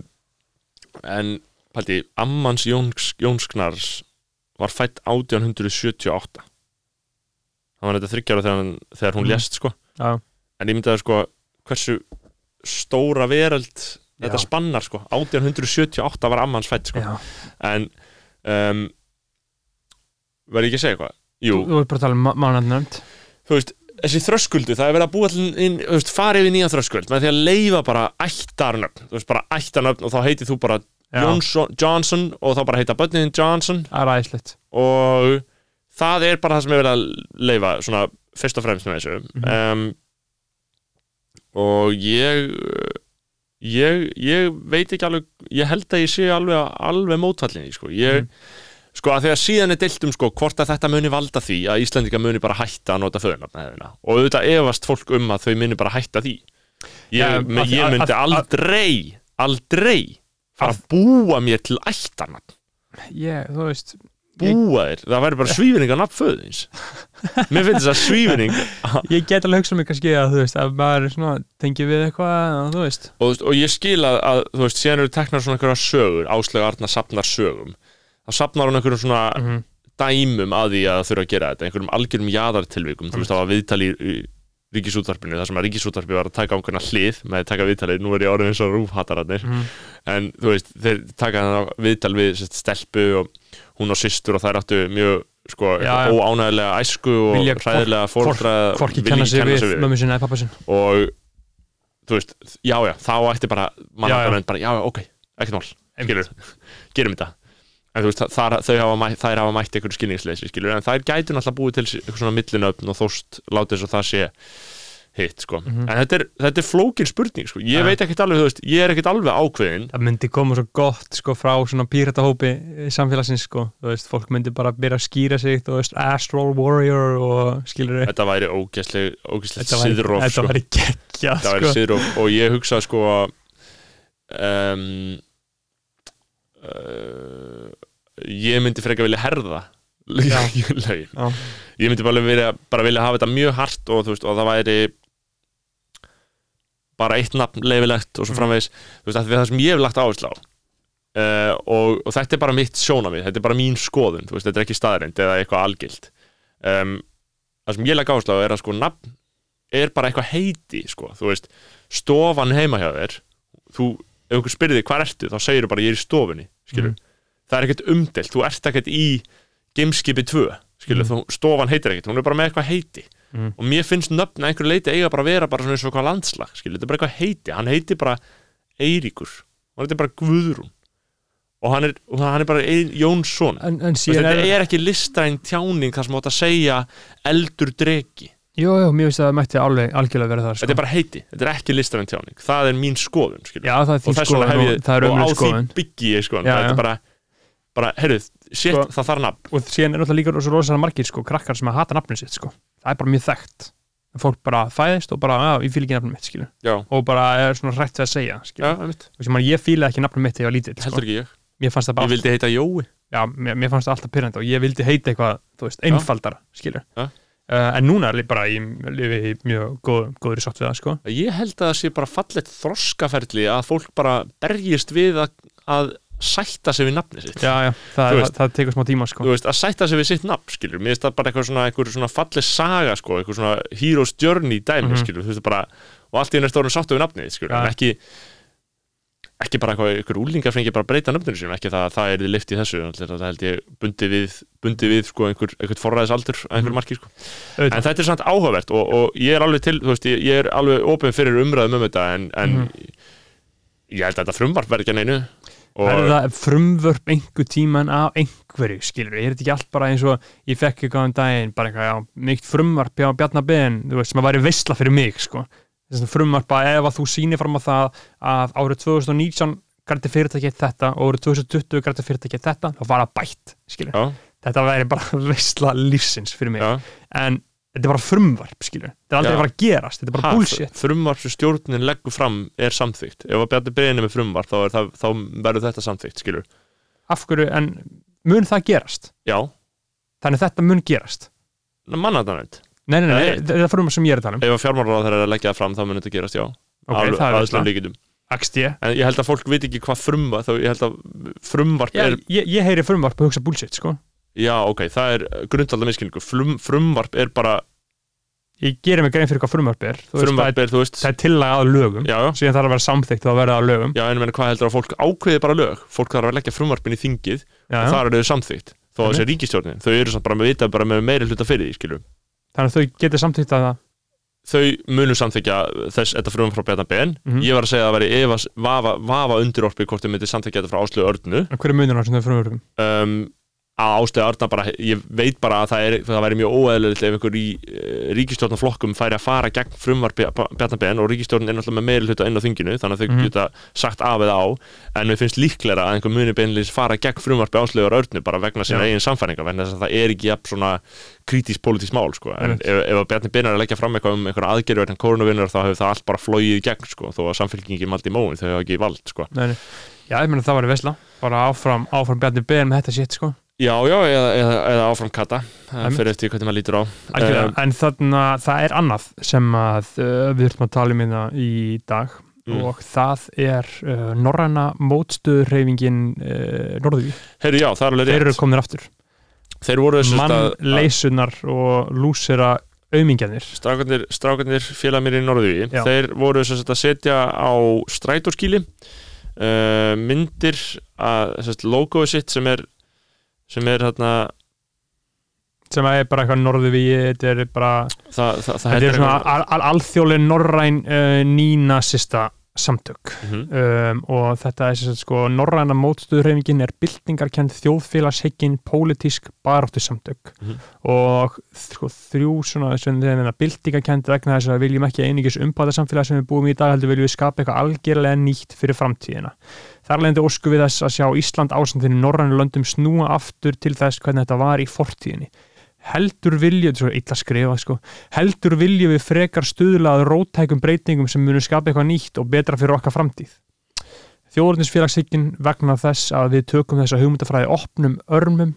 en, paldi, Ammans Jóns, Jónsknars var fætt 1878 hann var þetta þryggjara þegar, hann- þegar hún Mhm. lést, sko. Já. en ég myndi að sko hversu stóra veröld þetta Já. spannar sko. 1878 var ammans fætt sko. Já. en um, verði ekki að segja eitthvað? Jú, Þú, ert bara að tala um mánandnönd þú veist þessi þröskuldu, það er verið að búa til inn, þú veist, farið við nýja þröskuld með því að leifa bara ættarnöfn, þú veist, bara ættarnöfn og þá heitið þú bara Johnson, Johnson og þá bara heita börnin Johnson. Það er æðislegt. Og það er bara það sem er verið að leifa svona fyrst og fremst með þessu. Mhm. um, og ég ég, ég veit ekki alveg ég held að ég sé alveg, alveg mótfallinni sko. ég, Mhm. sko að þegar síðan er deilt um sko, hvort að þetta muni valda því að Íslandinga muni bara hætta að nota föðunafna og auðvitað efast fólk um að þau muni bara hætta því ég, Ja, men, að ég myndi að- aldrei aldrei fara að búa mér til ættarnafn Ég, þú veist ég, búa þér, það væri bara svífning á nafnföðins mér finnst þess að svífning [laughs] ég get alveg hugsað mig kannski að þú veist að maður er svona tengið við eitthvað og, veist, og ég skil að, að þú veist, síðan eru teknar svona einhverja sögur Áslega Arna sapnar sögum. Þá sapnar hún einhverjum svona Mhm. dæmum að því að þurfa að gera þetta einhverjum algjörum jaðartilvikum, þú veist, það var viðtali í, í ríkisútvarpinu, það sem að ríkisútvarpi var að taka ákveðna hlið með að taka viðtalið, nú er ég orðin eins og rúfhattararnir Mhm. en þú veist, þeir taka viðtal við stelpu og hún og systur og þær áttu mjög sko, óánægilega æsku og hræðilega fóldra Hvorki kenna sig við mömmu sinna eða pappa sinn. Og þú veist, já já, þá ætti bara mannafjörðin bara, já já, ok, ekkert mál gerum þetta. En þú veist, þar, þau hafa mætt, þær hafa mætt einhverju skilningsleysi, skilur, en þær gætu náttúrulega búið til eitthvað svona millinöfn og þóst látið að það sé hitt, sko, Mhm. en þetta er, þetta er flókin spurning, sko, ég Ja. veit ekkert alveg, þú veist ég er ekkert alveg ákveðin það myndi koma svo gott sko frá svona píratahópi samfélagsins sko, þú veist, fólk myndi bara byrja að skýra sig, þú veist, Astral Warrior og skilur þetta væri ógæsleg, ógæsleg þetta væri, síðróf, þetta sko væri geggja það væri sko. síðróf og ég hugsa sko um, uh, ég myndi frekar vilja herða Já. Já. ég myndi bara vilja, bara vilja hafa þetta mjög hart og, veist, og það væri bara eitt nafn leifilegt og svo Mhm. framvegis þú veist, það sem ég hef lagt áherslu á uh, og, og þetta er bara mitt sjónamið þetta er bara mín skoðun, þú veist, þetta er ekki staðrind eða eitthvað algilt um, það sem ég legg áherslu á er að sko nafn er bara eitthvað heiti sko, þú veist, stofan heima hjá þér þú, ef einhver spyrði hvað ertu, þá segir þú bara ég er í stofunni skilur, Mhm. það er ekkert umdelt þú ert ekkert í gameskipi 2 skilur, Mhm. þú, stofan heitir ekkert, hún er bara með eitthvað heiti Mhm. og mér finnst nöfn að einhverju leiti eiga bara að vera bara svona eins og eitthvað landslag, skilur, þetta er bara eitthvað heiti. Hann heitir bara Eiríkur. Og þetta er bara Guðrún. Og hann er, og hann er bara Ein- Jónsson. En, en síðan þetta er, ekki listræn tjáning þar sem átt að segja eldur dregi jú, jú, mér finnst að það mætti alveg algjörlega vera það sko. þetta er bara heiti, þetta er ekki listræn tjáning. Það er mín skoðun, skilur já, það er og þín skoðun og er og á því byggi ég skoðun. Er bara, bara, heyrðu, shit, Sko- það þarf nafn. og síðan er náttúrulega líka svo rosalega margir sko, krakkar sem að hata nafnið sitt sko. það er bara mjög þekkt. Fólk bara fæðist og bara, já, ég fíl ekki nafnið mitt skilur. já, og bara er svona hrætt við að segja einmitt, og sem að ég fílaði ekki nafnið mitt þegar ég var lítill sko. heldur ekki ég. Ég vildi heita Jói. Já, mér, mér fannst það alltaf pyrrandi og ég vildi heita eitthvað, þú veist, einfaldara skilur. Já. uh, en núna er ég bara, ég lifi í mjög góð, góður sátt við það, sko. Ég held að það sé bara fallegt þroskaferli að fólk bara berjist við að, að sætta sig við nafni sitt já, já, það, Þú það, veist. það tekur smá tíma, sko veist, að sætta sig við sitt nafn, skilur mér finnst það bara eitthvað svona, eitthvað svona falleg saga sko, eitthvað svona hero's journey dæmi, Mhm. skilur, þú veist, bara og allt í henni stórum sáttu við nafnið, skilur, Ja. en ekki ekki bara eitthvað, eitthvað úlingar fengi bara breyta nöfninu sínum, ekki það að það er lift í þessu, það það held ég bundi við bundi við, sko, einhver, einhver forræðisaldur einhver Mhm. marki, sko, Auðvitað. en þetta er samt áhugavert og, og ég er alveg til, þú veist, ég, er alveg opinn fyrir umræðum um þetta, en, en Mhm. ég held að þetta frumvarp verði ekki að neinu er það frumvörp einhver tíman af einhverju, skilur, er þetta ekki allt bara eins og ég fekk eitthvað um daginn, bara eitthvað, mikt frumvarp hjá Bjarnar Ben, þú veist, sem að væri veistla fyrir mig, sko, þess að frumvarp að ef að þú sýnir fram á það að árið 2019 græti fyrirtækið þetta og árið 2020 græti fyrirtækið þetta, þá var það bætt, skilur, já, þetta væri bara [laughs] veistla lífsins fyrir mig, já, en þetta er bara frumvarp skilur, þetta er aldrei Já. að fara að gerast þetta er bara Ha, bullshit. frumvarp sem stjórnin leggur fram er samþykkt. Ef að Bjarni Beðin er með frumvarp þá, það, þá verður þetta samþykkt skilur af hverju, en mun það gerast? Já, þannig þetta mun gerast. Mannardanönd nei, nei, nei, Nei. þetta er frumvarp sem ég er að tala um. Ef að fjármálaráð þeirra er að leggja það fram þá mun þetta gerast já. Ok, það er aðslum veistla, líkitum en ég held að fólk veit ekki hvað frumvarp þá ég held að frumvarp ég, er ég, ég heyri frumvarp og hugsa bullshit sko já ok, það er grundvalda miskilningu Frum, frumvarp er bara ég gerir mig grein fyrir hvað frumvarp er. Þú veist, frumvarp er, er þú veist það er tillaga að lögum. Já, já, síðan þarf að vera samþykkt og að vera að lögum. Já en hvað heldur að fólk ákveði bara lög? Fólk þarf að leggja frumvarpin í þingið já, og þar eru þau samþykkt. Þó að þessi ríkistjórnin, þau eru samt bara með vita bara með meiri hluta fyrir því, skilur þannig að þau getur samþykkt að það. Þau munu samþykja þess þetta frumvarp frá Bjarnar Ben. Mhm. ég var að segja að það væri efas, vafa, vafa undirorpi hvort þau myndi samþykja þetta frá Áslögu Örnu. En hver er munur á þessum frumvarpum um, að Áslögu Örna bara, ég veit bara að það, er, það væri mjög óeðlilegt ef einhver í uh, ríkistjórnarflokkum færi að fara gegn frumvarpi Bjarnar Ben og ríkistjórnin er náttúrulega með meiri hluta inn á þinginu þannig að þau Mhm. geta sagt af eða á en mér finnst líklega að einhver muni beinleis fara gegn frumvarpi Áslögu Örnu bara vegna sinna Já. eigin samfæringa vegna þess að það er ekki jafn svona kritísk politísk mál sko. en ef, ef Ben er að leggja fram eitthvað um einhverja aðgerðu vegna koronavinnur þá hefur sko, sko. já, ég meina það var í vesla bara áfram, áfram Bjarni Ben með þetta shit sko Já, já, eða, eða, eða áfram kata Einmitt. fyrir eftir hvernig maður lítur á Um, en þannig að það er annað sem að uh, við þurfum að tala um hérna í dag Mm. og það er uh, norræna mótstöðurreyfingin uh, Norðví, Heyrðu, já, það alveg þeir eru komin aftur Þeir voru sem sagt að- að mannleysunar og lúsera aumingjarnir strákarnir, strákarnir félag mér í Norðvíi Já. þeir voru sem sagt að setja á strætóskíli uh, myndir að logoið sitt sem er sem er þarna sem er bara eitthvað Norðví þetta er bara, það, það, það þetta er svona al, al, alþjóðlega norræn uh, nínasista samtök Mhm. um, og þetta er sem sagt sko norræna mótstöðurreyfingin er byltingarkend þjóðfélagshyggin pólitísk baráttu samtök Mhm. og sko þrjú svona sem byltingarkend vegna þess að við viljum ekki einingis umbæta samfélag sem við búum í dag heldur viljum við skapa eitthvað algjörlega nýtt fyrir framtíðina þar leðandi ósku við þess að sjá Ísland ásandinu norrænu löndum snúa aftur til þess hvernig þetta var í fortíðinni heldur vilju, þetta er svo illa skrifa sko, heldur vilju við frekar stuðlað rótækum breytingum sem munu skapa eitthvað nýtt og betra fyrir okkar framtíð. Þjóðurnisfélagshyggin vegna þess að við tökum þessa hugmyndafræði opnum örmum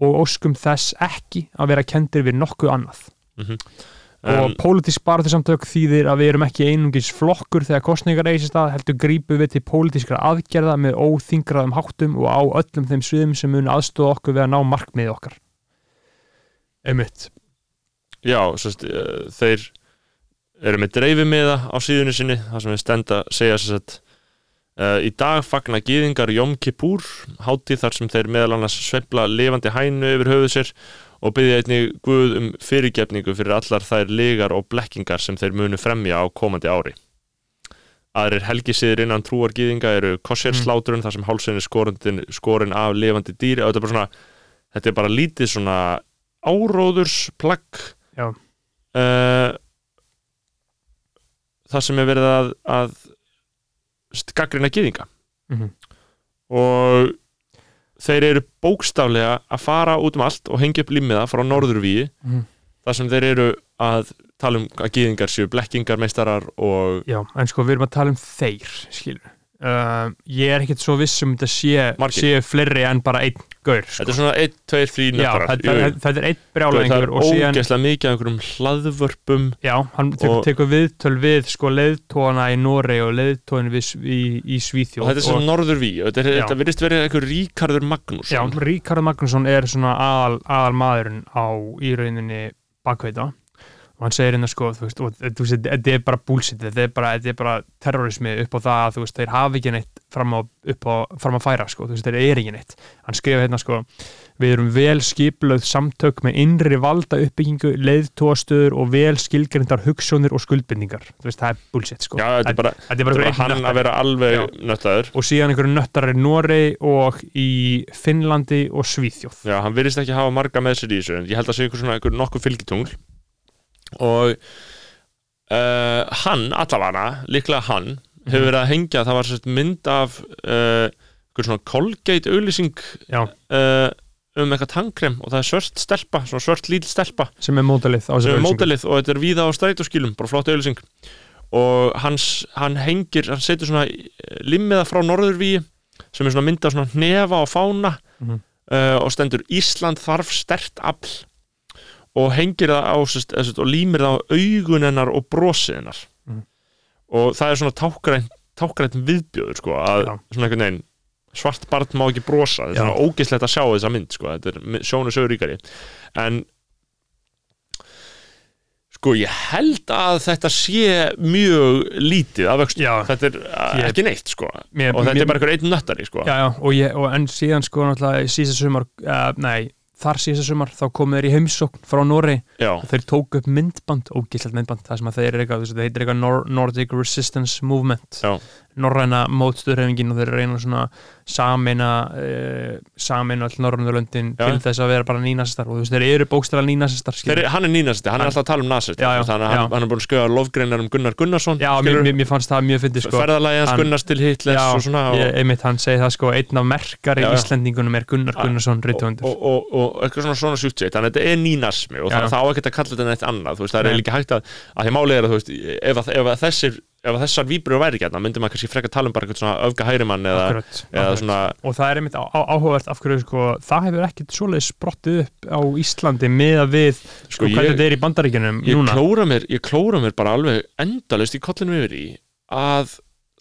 og óskum þess ekki að vera kendir við nokkuð annað. Mhm. og um, pólitísk baráttusamtök þýðir að við erum ekki einungis flokkur þegar kostningar eigi sér stað heldur grípum við til pólitískra aðgerða með óþingraðum háttum og á öllum þeim sviðum sem mun aðstóða okkur við að ná markmiði okkar einmitt. Já, sérst, uh, þeir eru með dreifimiða á síðunni sinni það sem við stenda segja sérst uh, í dag fagna gýðingar Jom Kippur hátíð þar sem þeir meðal annars sveifla lifandi hænu yfir höfuð sér og byggja einnig Guð um fyrirgefningu fyrir allar þær legar og blekkingar sem þeir munu fremja á komandi ári. Aðrir helgisiðir innan trúar gýðinga eru kossierslátrun þar sem hálsinn er skorin, af lifandi dýri og þetta er bara svona þetta er bara lítið svona áróðursplagg uh, það sem er verið að, að gaggrina gyðinga Mhm. og þeir eru bókstaflega að fara út um allt og hengja upp límiða frá norðurvíi Mhm. þar sem þeir eru að tala um að gyðingar séu blekkingar meistarar og Já, en sko við erum að tala um þeir skilur uh, ég er ekkert svo viss um þetta sé, sé fleiri en bara einn gaur sko. þetta er svona 1, 2, 3 Já, nöfkarar þetta, er einn það brjálæðingur er og síðan ógeðslega mikið af einhverjum hlaðvörpum Já, hann tekur, viðtöl við sko leiðtóana í Noregi og leiðtóin við, í, í Svíþjóð þetta er svona norðurvíi og þetta, er, virðist verið einhver Ríkarður Magnús Já, Ríkard Magnússon er svona aðal, aðal maðurinn á í rauninni bakveita og hann segir hérna sko, þú veist, þetta er bara bullshit, þetta er bara, er bara terrorismi upp á það að þú veist, þeir hafi ekki neitt fram á, á, fram að færa sko, þú veist, þeir eru ekki neitt. Hann skrifa hérna sko, við erum vel skipulöð samtök með innri valda uppbyggingu, leiðtóastöður og vel skilgrindar hugssjónir og skuldbindingar. Þú veist, það er bullshit sko. Já, þetta er bara, þetta er bara, hann einn að vera alveg nöttaður. Og síðan einhverju nöttar í Noregi og í Finnlandi og Svíþjóð. Já, hann virðist ekki hafa marga með sér í þessu og uh, hann, allavega líklega hann, hefur verið að hengja það var sérst mynd af uh, svona Colgate auglýsing Já. uh, um eitthvað tangkrem og það er svört stelpa, svona svört lítil stelpa sem er mótalið og þetta er víða á strætóskilum bara flott auðlýsing og hans, hann hengir, hann setur svona eh, limmiða frá norðurvíi sem er svona mynda svona hnefa og fána Mhm. uh, og stendur Ísland þarf stert afl og hengir það á sest, sest, og límir það á augun hennar og brosið hennar Mhm. og það er svona tákgrænt tákgrænt viðbjöður sko að Já. svona einhvern veginn svart barn má ekki brosa þetta er svona ógislegt að sjá þessa mynd sko. þetta er sjónu sögur ríkari en sko ég held að þetta sé mjög lítið af vöxtu Já. þetta er Ég- ekki neitt sko Mér- og þetta mér- er bara einhver einn nöttari sko já, já, og, ég, og en síðan sko náttúrulega í síðasta sumar uh, nei, þar síðasta sumar þá komu þeir í heimsókn frá og þeir tóku upp myndband, ógislegt myndband það sem að þeir eru eitthvað, það heitir eitthvað Nor Nordic Resistance Movement. Já. Norræna mótstöðrefingin og þeir reyna svona sameina uh, sameina all Norröndurlöndin til þess að vera bara nýnasistar og þú veist, þeir eru bókstæla nýnasistar Þeir, hann er nýnasti, hann er alltaf að tala um já, þannig að hann, er búin að skjöða lofgreinar um Gunnar Gunnarsson Já, mér, mér, fannst það mjög fyndið sko. Ferðalagi hans Gunnars til Hitlers Já, og svona og, ég, einmitt hann segi það sko einn af merkari Já, já. Íslendingunum er Gunnar Gunnarsson og, rithöfundur. og, og, og eitthvað svona svona sjútsett þannig að þetta er nýnasmi og það á ekkert að kalla þetta neitt annað. Þú veist, það er líka hægt að, að því málið er að þú veist, ef, ef, þessir, ef þessar víbrur væri ekki hérna, myndi maður kannski frekar tala um bara eitthvað svona öfga hærimann eða, Akkurat, eða akkurat. svona og það er einmitt áhugavert af hverju sko, það hefur ekkit svoleiðis sprottið upp á Íslandi með að við sko, Sko, hvernig þetta er í bandaríkjunum ég núna klóra, mér, ég klóra mér bara alveg endalist í kollinum yfir í að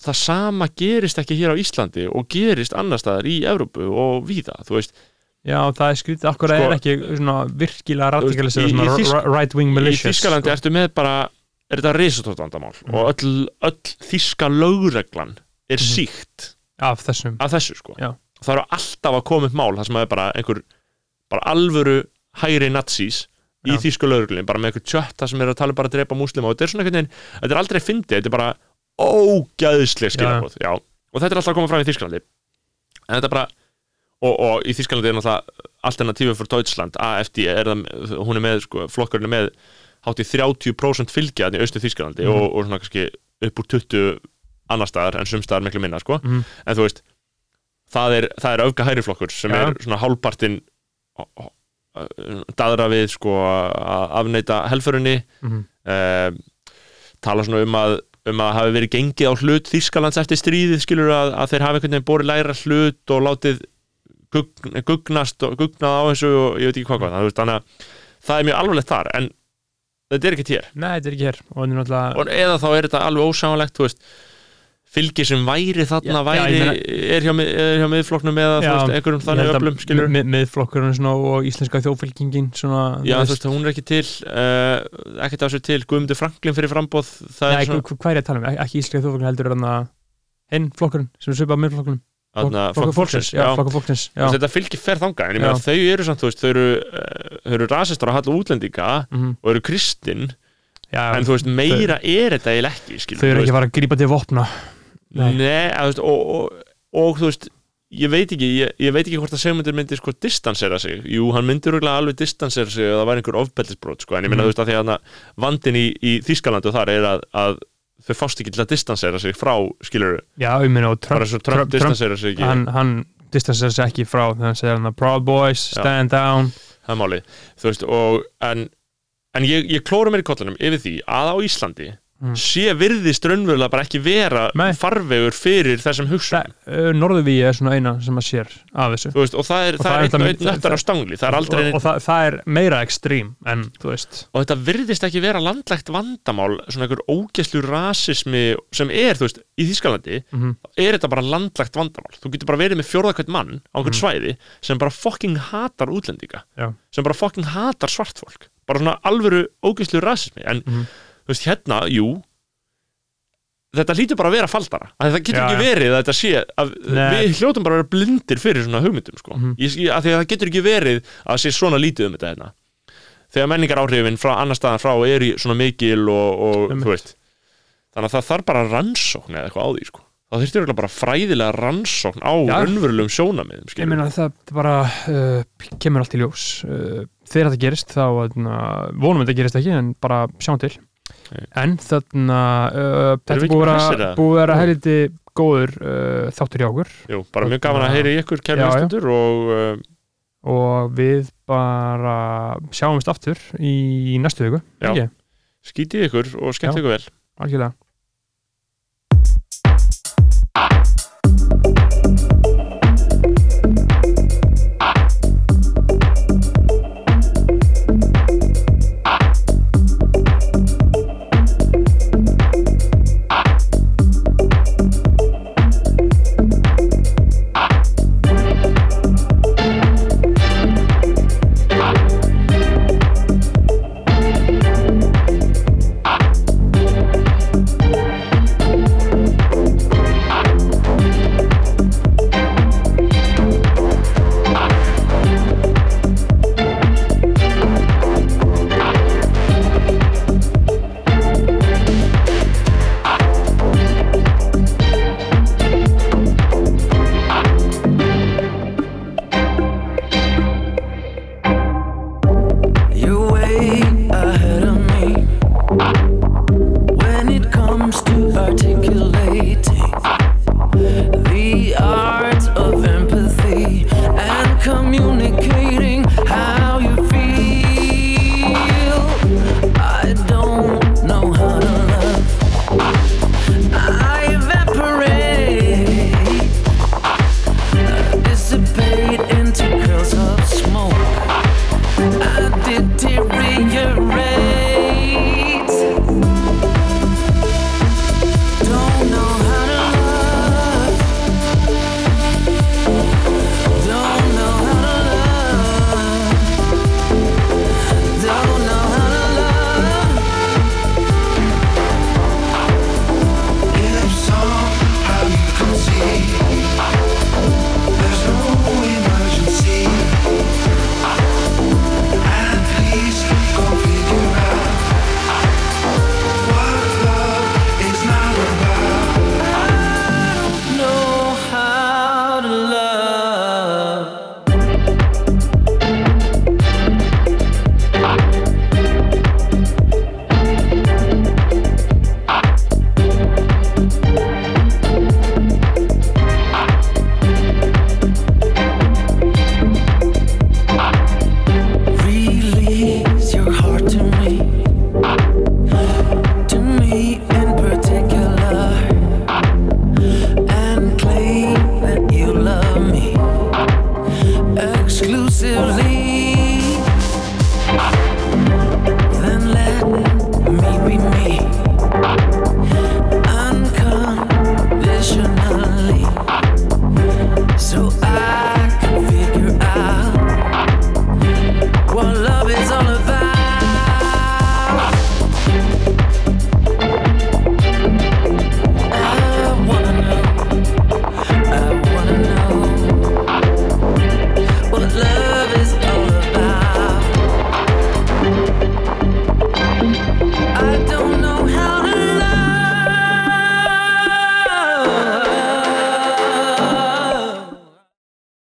það sama gerist ekki hér á Íslandi og gerist annar staðar í Evrópu og víða, þú veist Já, það er skrítið, akkur Sko, er ekki svona virkilega radikalisera í- í right wing í militias Þískalandi sko. ertu með bara er þetta risastórt vandamál Mhm. og öll, öll þíska lögreglan er Mhm. síkt af af þessu sko Já. það eru alltaf að koma upp mál það sem er bara einhver bara alvöru hægri nazís í Já. þýsku lögreglunni bara með einhver tjötta sem er að tala um bara að drepa múslima og þetta er svona einhvern veginn, þetta er aldrei fyndið þetta er bara ógæðslega skilabóð og þetta er alltaf að koma fram í Þýskalandi en þetta er bara og, og í Þýskalandi er náttúrulega alternatífu fyrir Deutschland, AFD er það, hún er með, sko, flokkurinn er með hátt í 30% fylgja í austu Þýskalandi Mhm. og, og svona kannski upp úr 20 annar staðar en sum staðar miklu minna sko. Mhm. en þú veist það er, það er öfga hæri flokkur sem Já. er svona hálfpartin daðra við sko að afneita helförunni Mhm. um, tala svona um að um að hafi verið gengið á hlut Þýskalands eftir stríðið skilur að, að þeir hafi einhvern veginn borið læra hlut og látið gugn, gugnast og gugnað á þessu og ég veit ekki hvað hvað það, þannig að það er mjög alvarlegt þar en þetta er ekki hér. Nei, þetta er ekki hér. Er náttúrulega eða þá er þetta alveg veist fylgi sem væri þarna Já, já, væri meina- er hjá, er hjá miðflokknum eða Já, veist, einhverjum þannig skilur mið- miðflokkurinn og íslenska þjóðfylkingin svona, Já, þú veist, hún er ekki til uh, ekkert af þessu til, Guðmundur Franklin fyrir frambóð það Nei, svona, hva- hvað er ég að tala um? Ek- Ekki íslenska þjóðfylgin heldur hann að hinn flokkurinn sem er svipað miðflokkurinn Flokkur fólksins, fólksins þetta fylgir fer þangað, en ég meina þau eru samt, þú veist, þau eru, þau eru rasistar að halla útlendinga Mhm. og eru kristin, já, en þú veist, meira er þetta eiginlega ekki, skilur þau eru ekki að fara að grípa til vopna Nei. Nei, að, og, og, og þú veist ég veit ekki, ég, ég veit ekki hvort að Sigmundur myndi sko distansera sig, jú, hann myndi alveg distansera sig ef það væri einhver ofbeldisbrot sko, en ég meina, Mhm. þú veist, að því að vandin í, í Þýskalandu þar er að, að þau fást ekki til að distansera sig frá skilur, Já, ég meina og Trump, svo Trump, distansera sig ekki. hann, hann distansar sig ekki frá þegar hann segir hann að Proud Boys, Já. stand down. Það er málið, þú veist, og en, en ég, ég klóra mér í kollinum yfir því að á Íslandi Mm. sé virðist raunverulega bara ekki vera Nei. farvegur fyrir þessum hugsun Norðuvíi er svona eina sem að sér af þessu. Veist, og það er, Og það það er er einn nöttar á stangli. Það er og, neitt og það, það er meira ekstrím en þú veist. Og þetta virðist ekki vera landlægt vandamál svona einhver ógæslu rasismi sem er, þú veist, í Þýskalandi mm er þetta bara landlægt vandamál. Þú getur bara verið með fjórðakvæmt mann á einhvern svæði sem bara fucking hatar útlendinga Já. sem bara fucking hatar svart fólk bara svona alvöru ógæslu rasismi. En, Mhm. Þú veist, hérna, jú þetta hlýtur bara að vera faldara að það getur Já, ekki verið að þetta sé að við hljótum bara að vera blindir fyrir svona hugmyndum sko. Mhm. ég, að því að það getur ekki verið að sé svona lítið um þetta hérna þegar menningar áhrifin frá annar staðan frá er í svona mikil og, og þú veist þannig að það þarf bara rannsókn eða eitthvað á því sko. þá þurftir bara fræðilega rannsókn á Já. raunverulegum sjónamiðum ég meina það bara uh, kemur allt í ljós uh, þegar þetta gerist þá uh, vonum þetta gerist ekki en bara sjáum til en þarna uh, þetta búið að vera heiliti góður uh, þáttur hjá okkur. Jú, bara mjög gaman að heyri ykkur kærleikastundur og uh, og við bara sjáumst aftur í næstu viku já, skítið ykkur og skemmt ykkur vel. Algjörlega.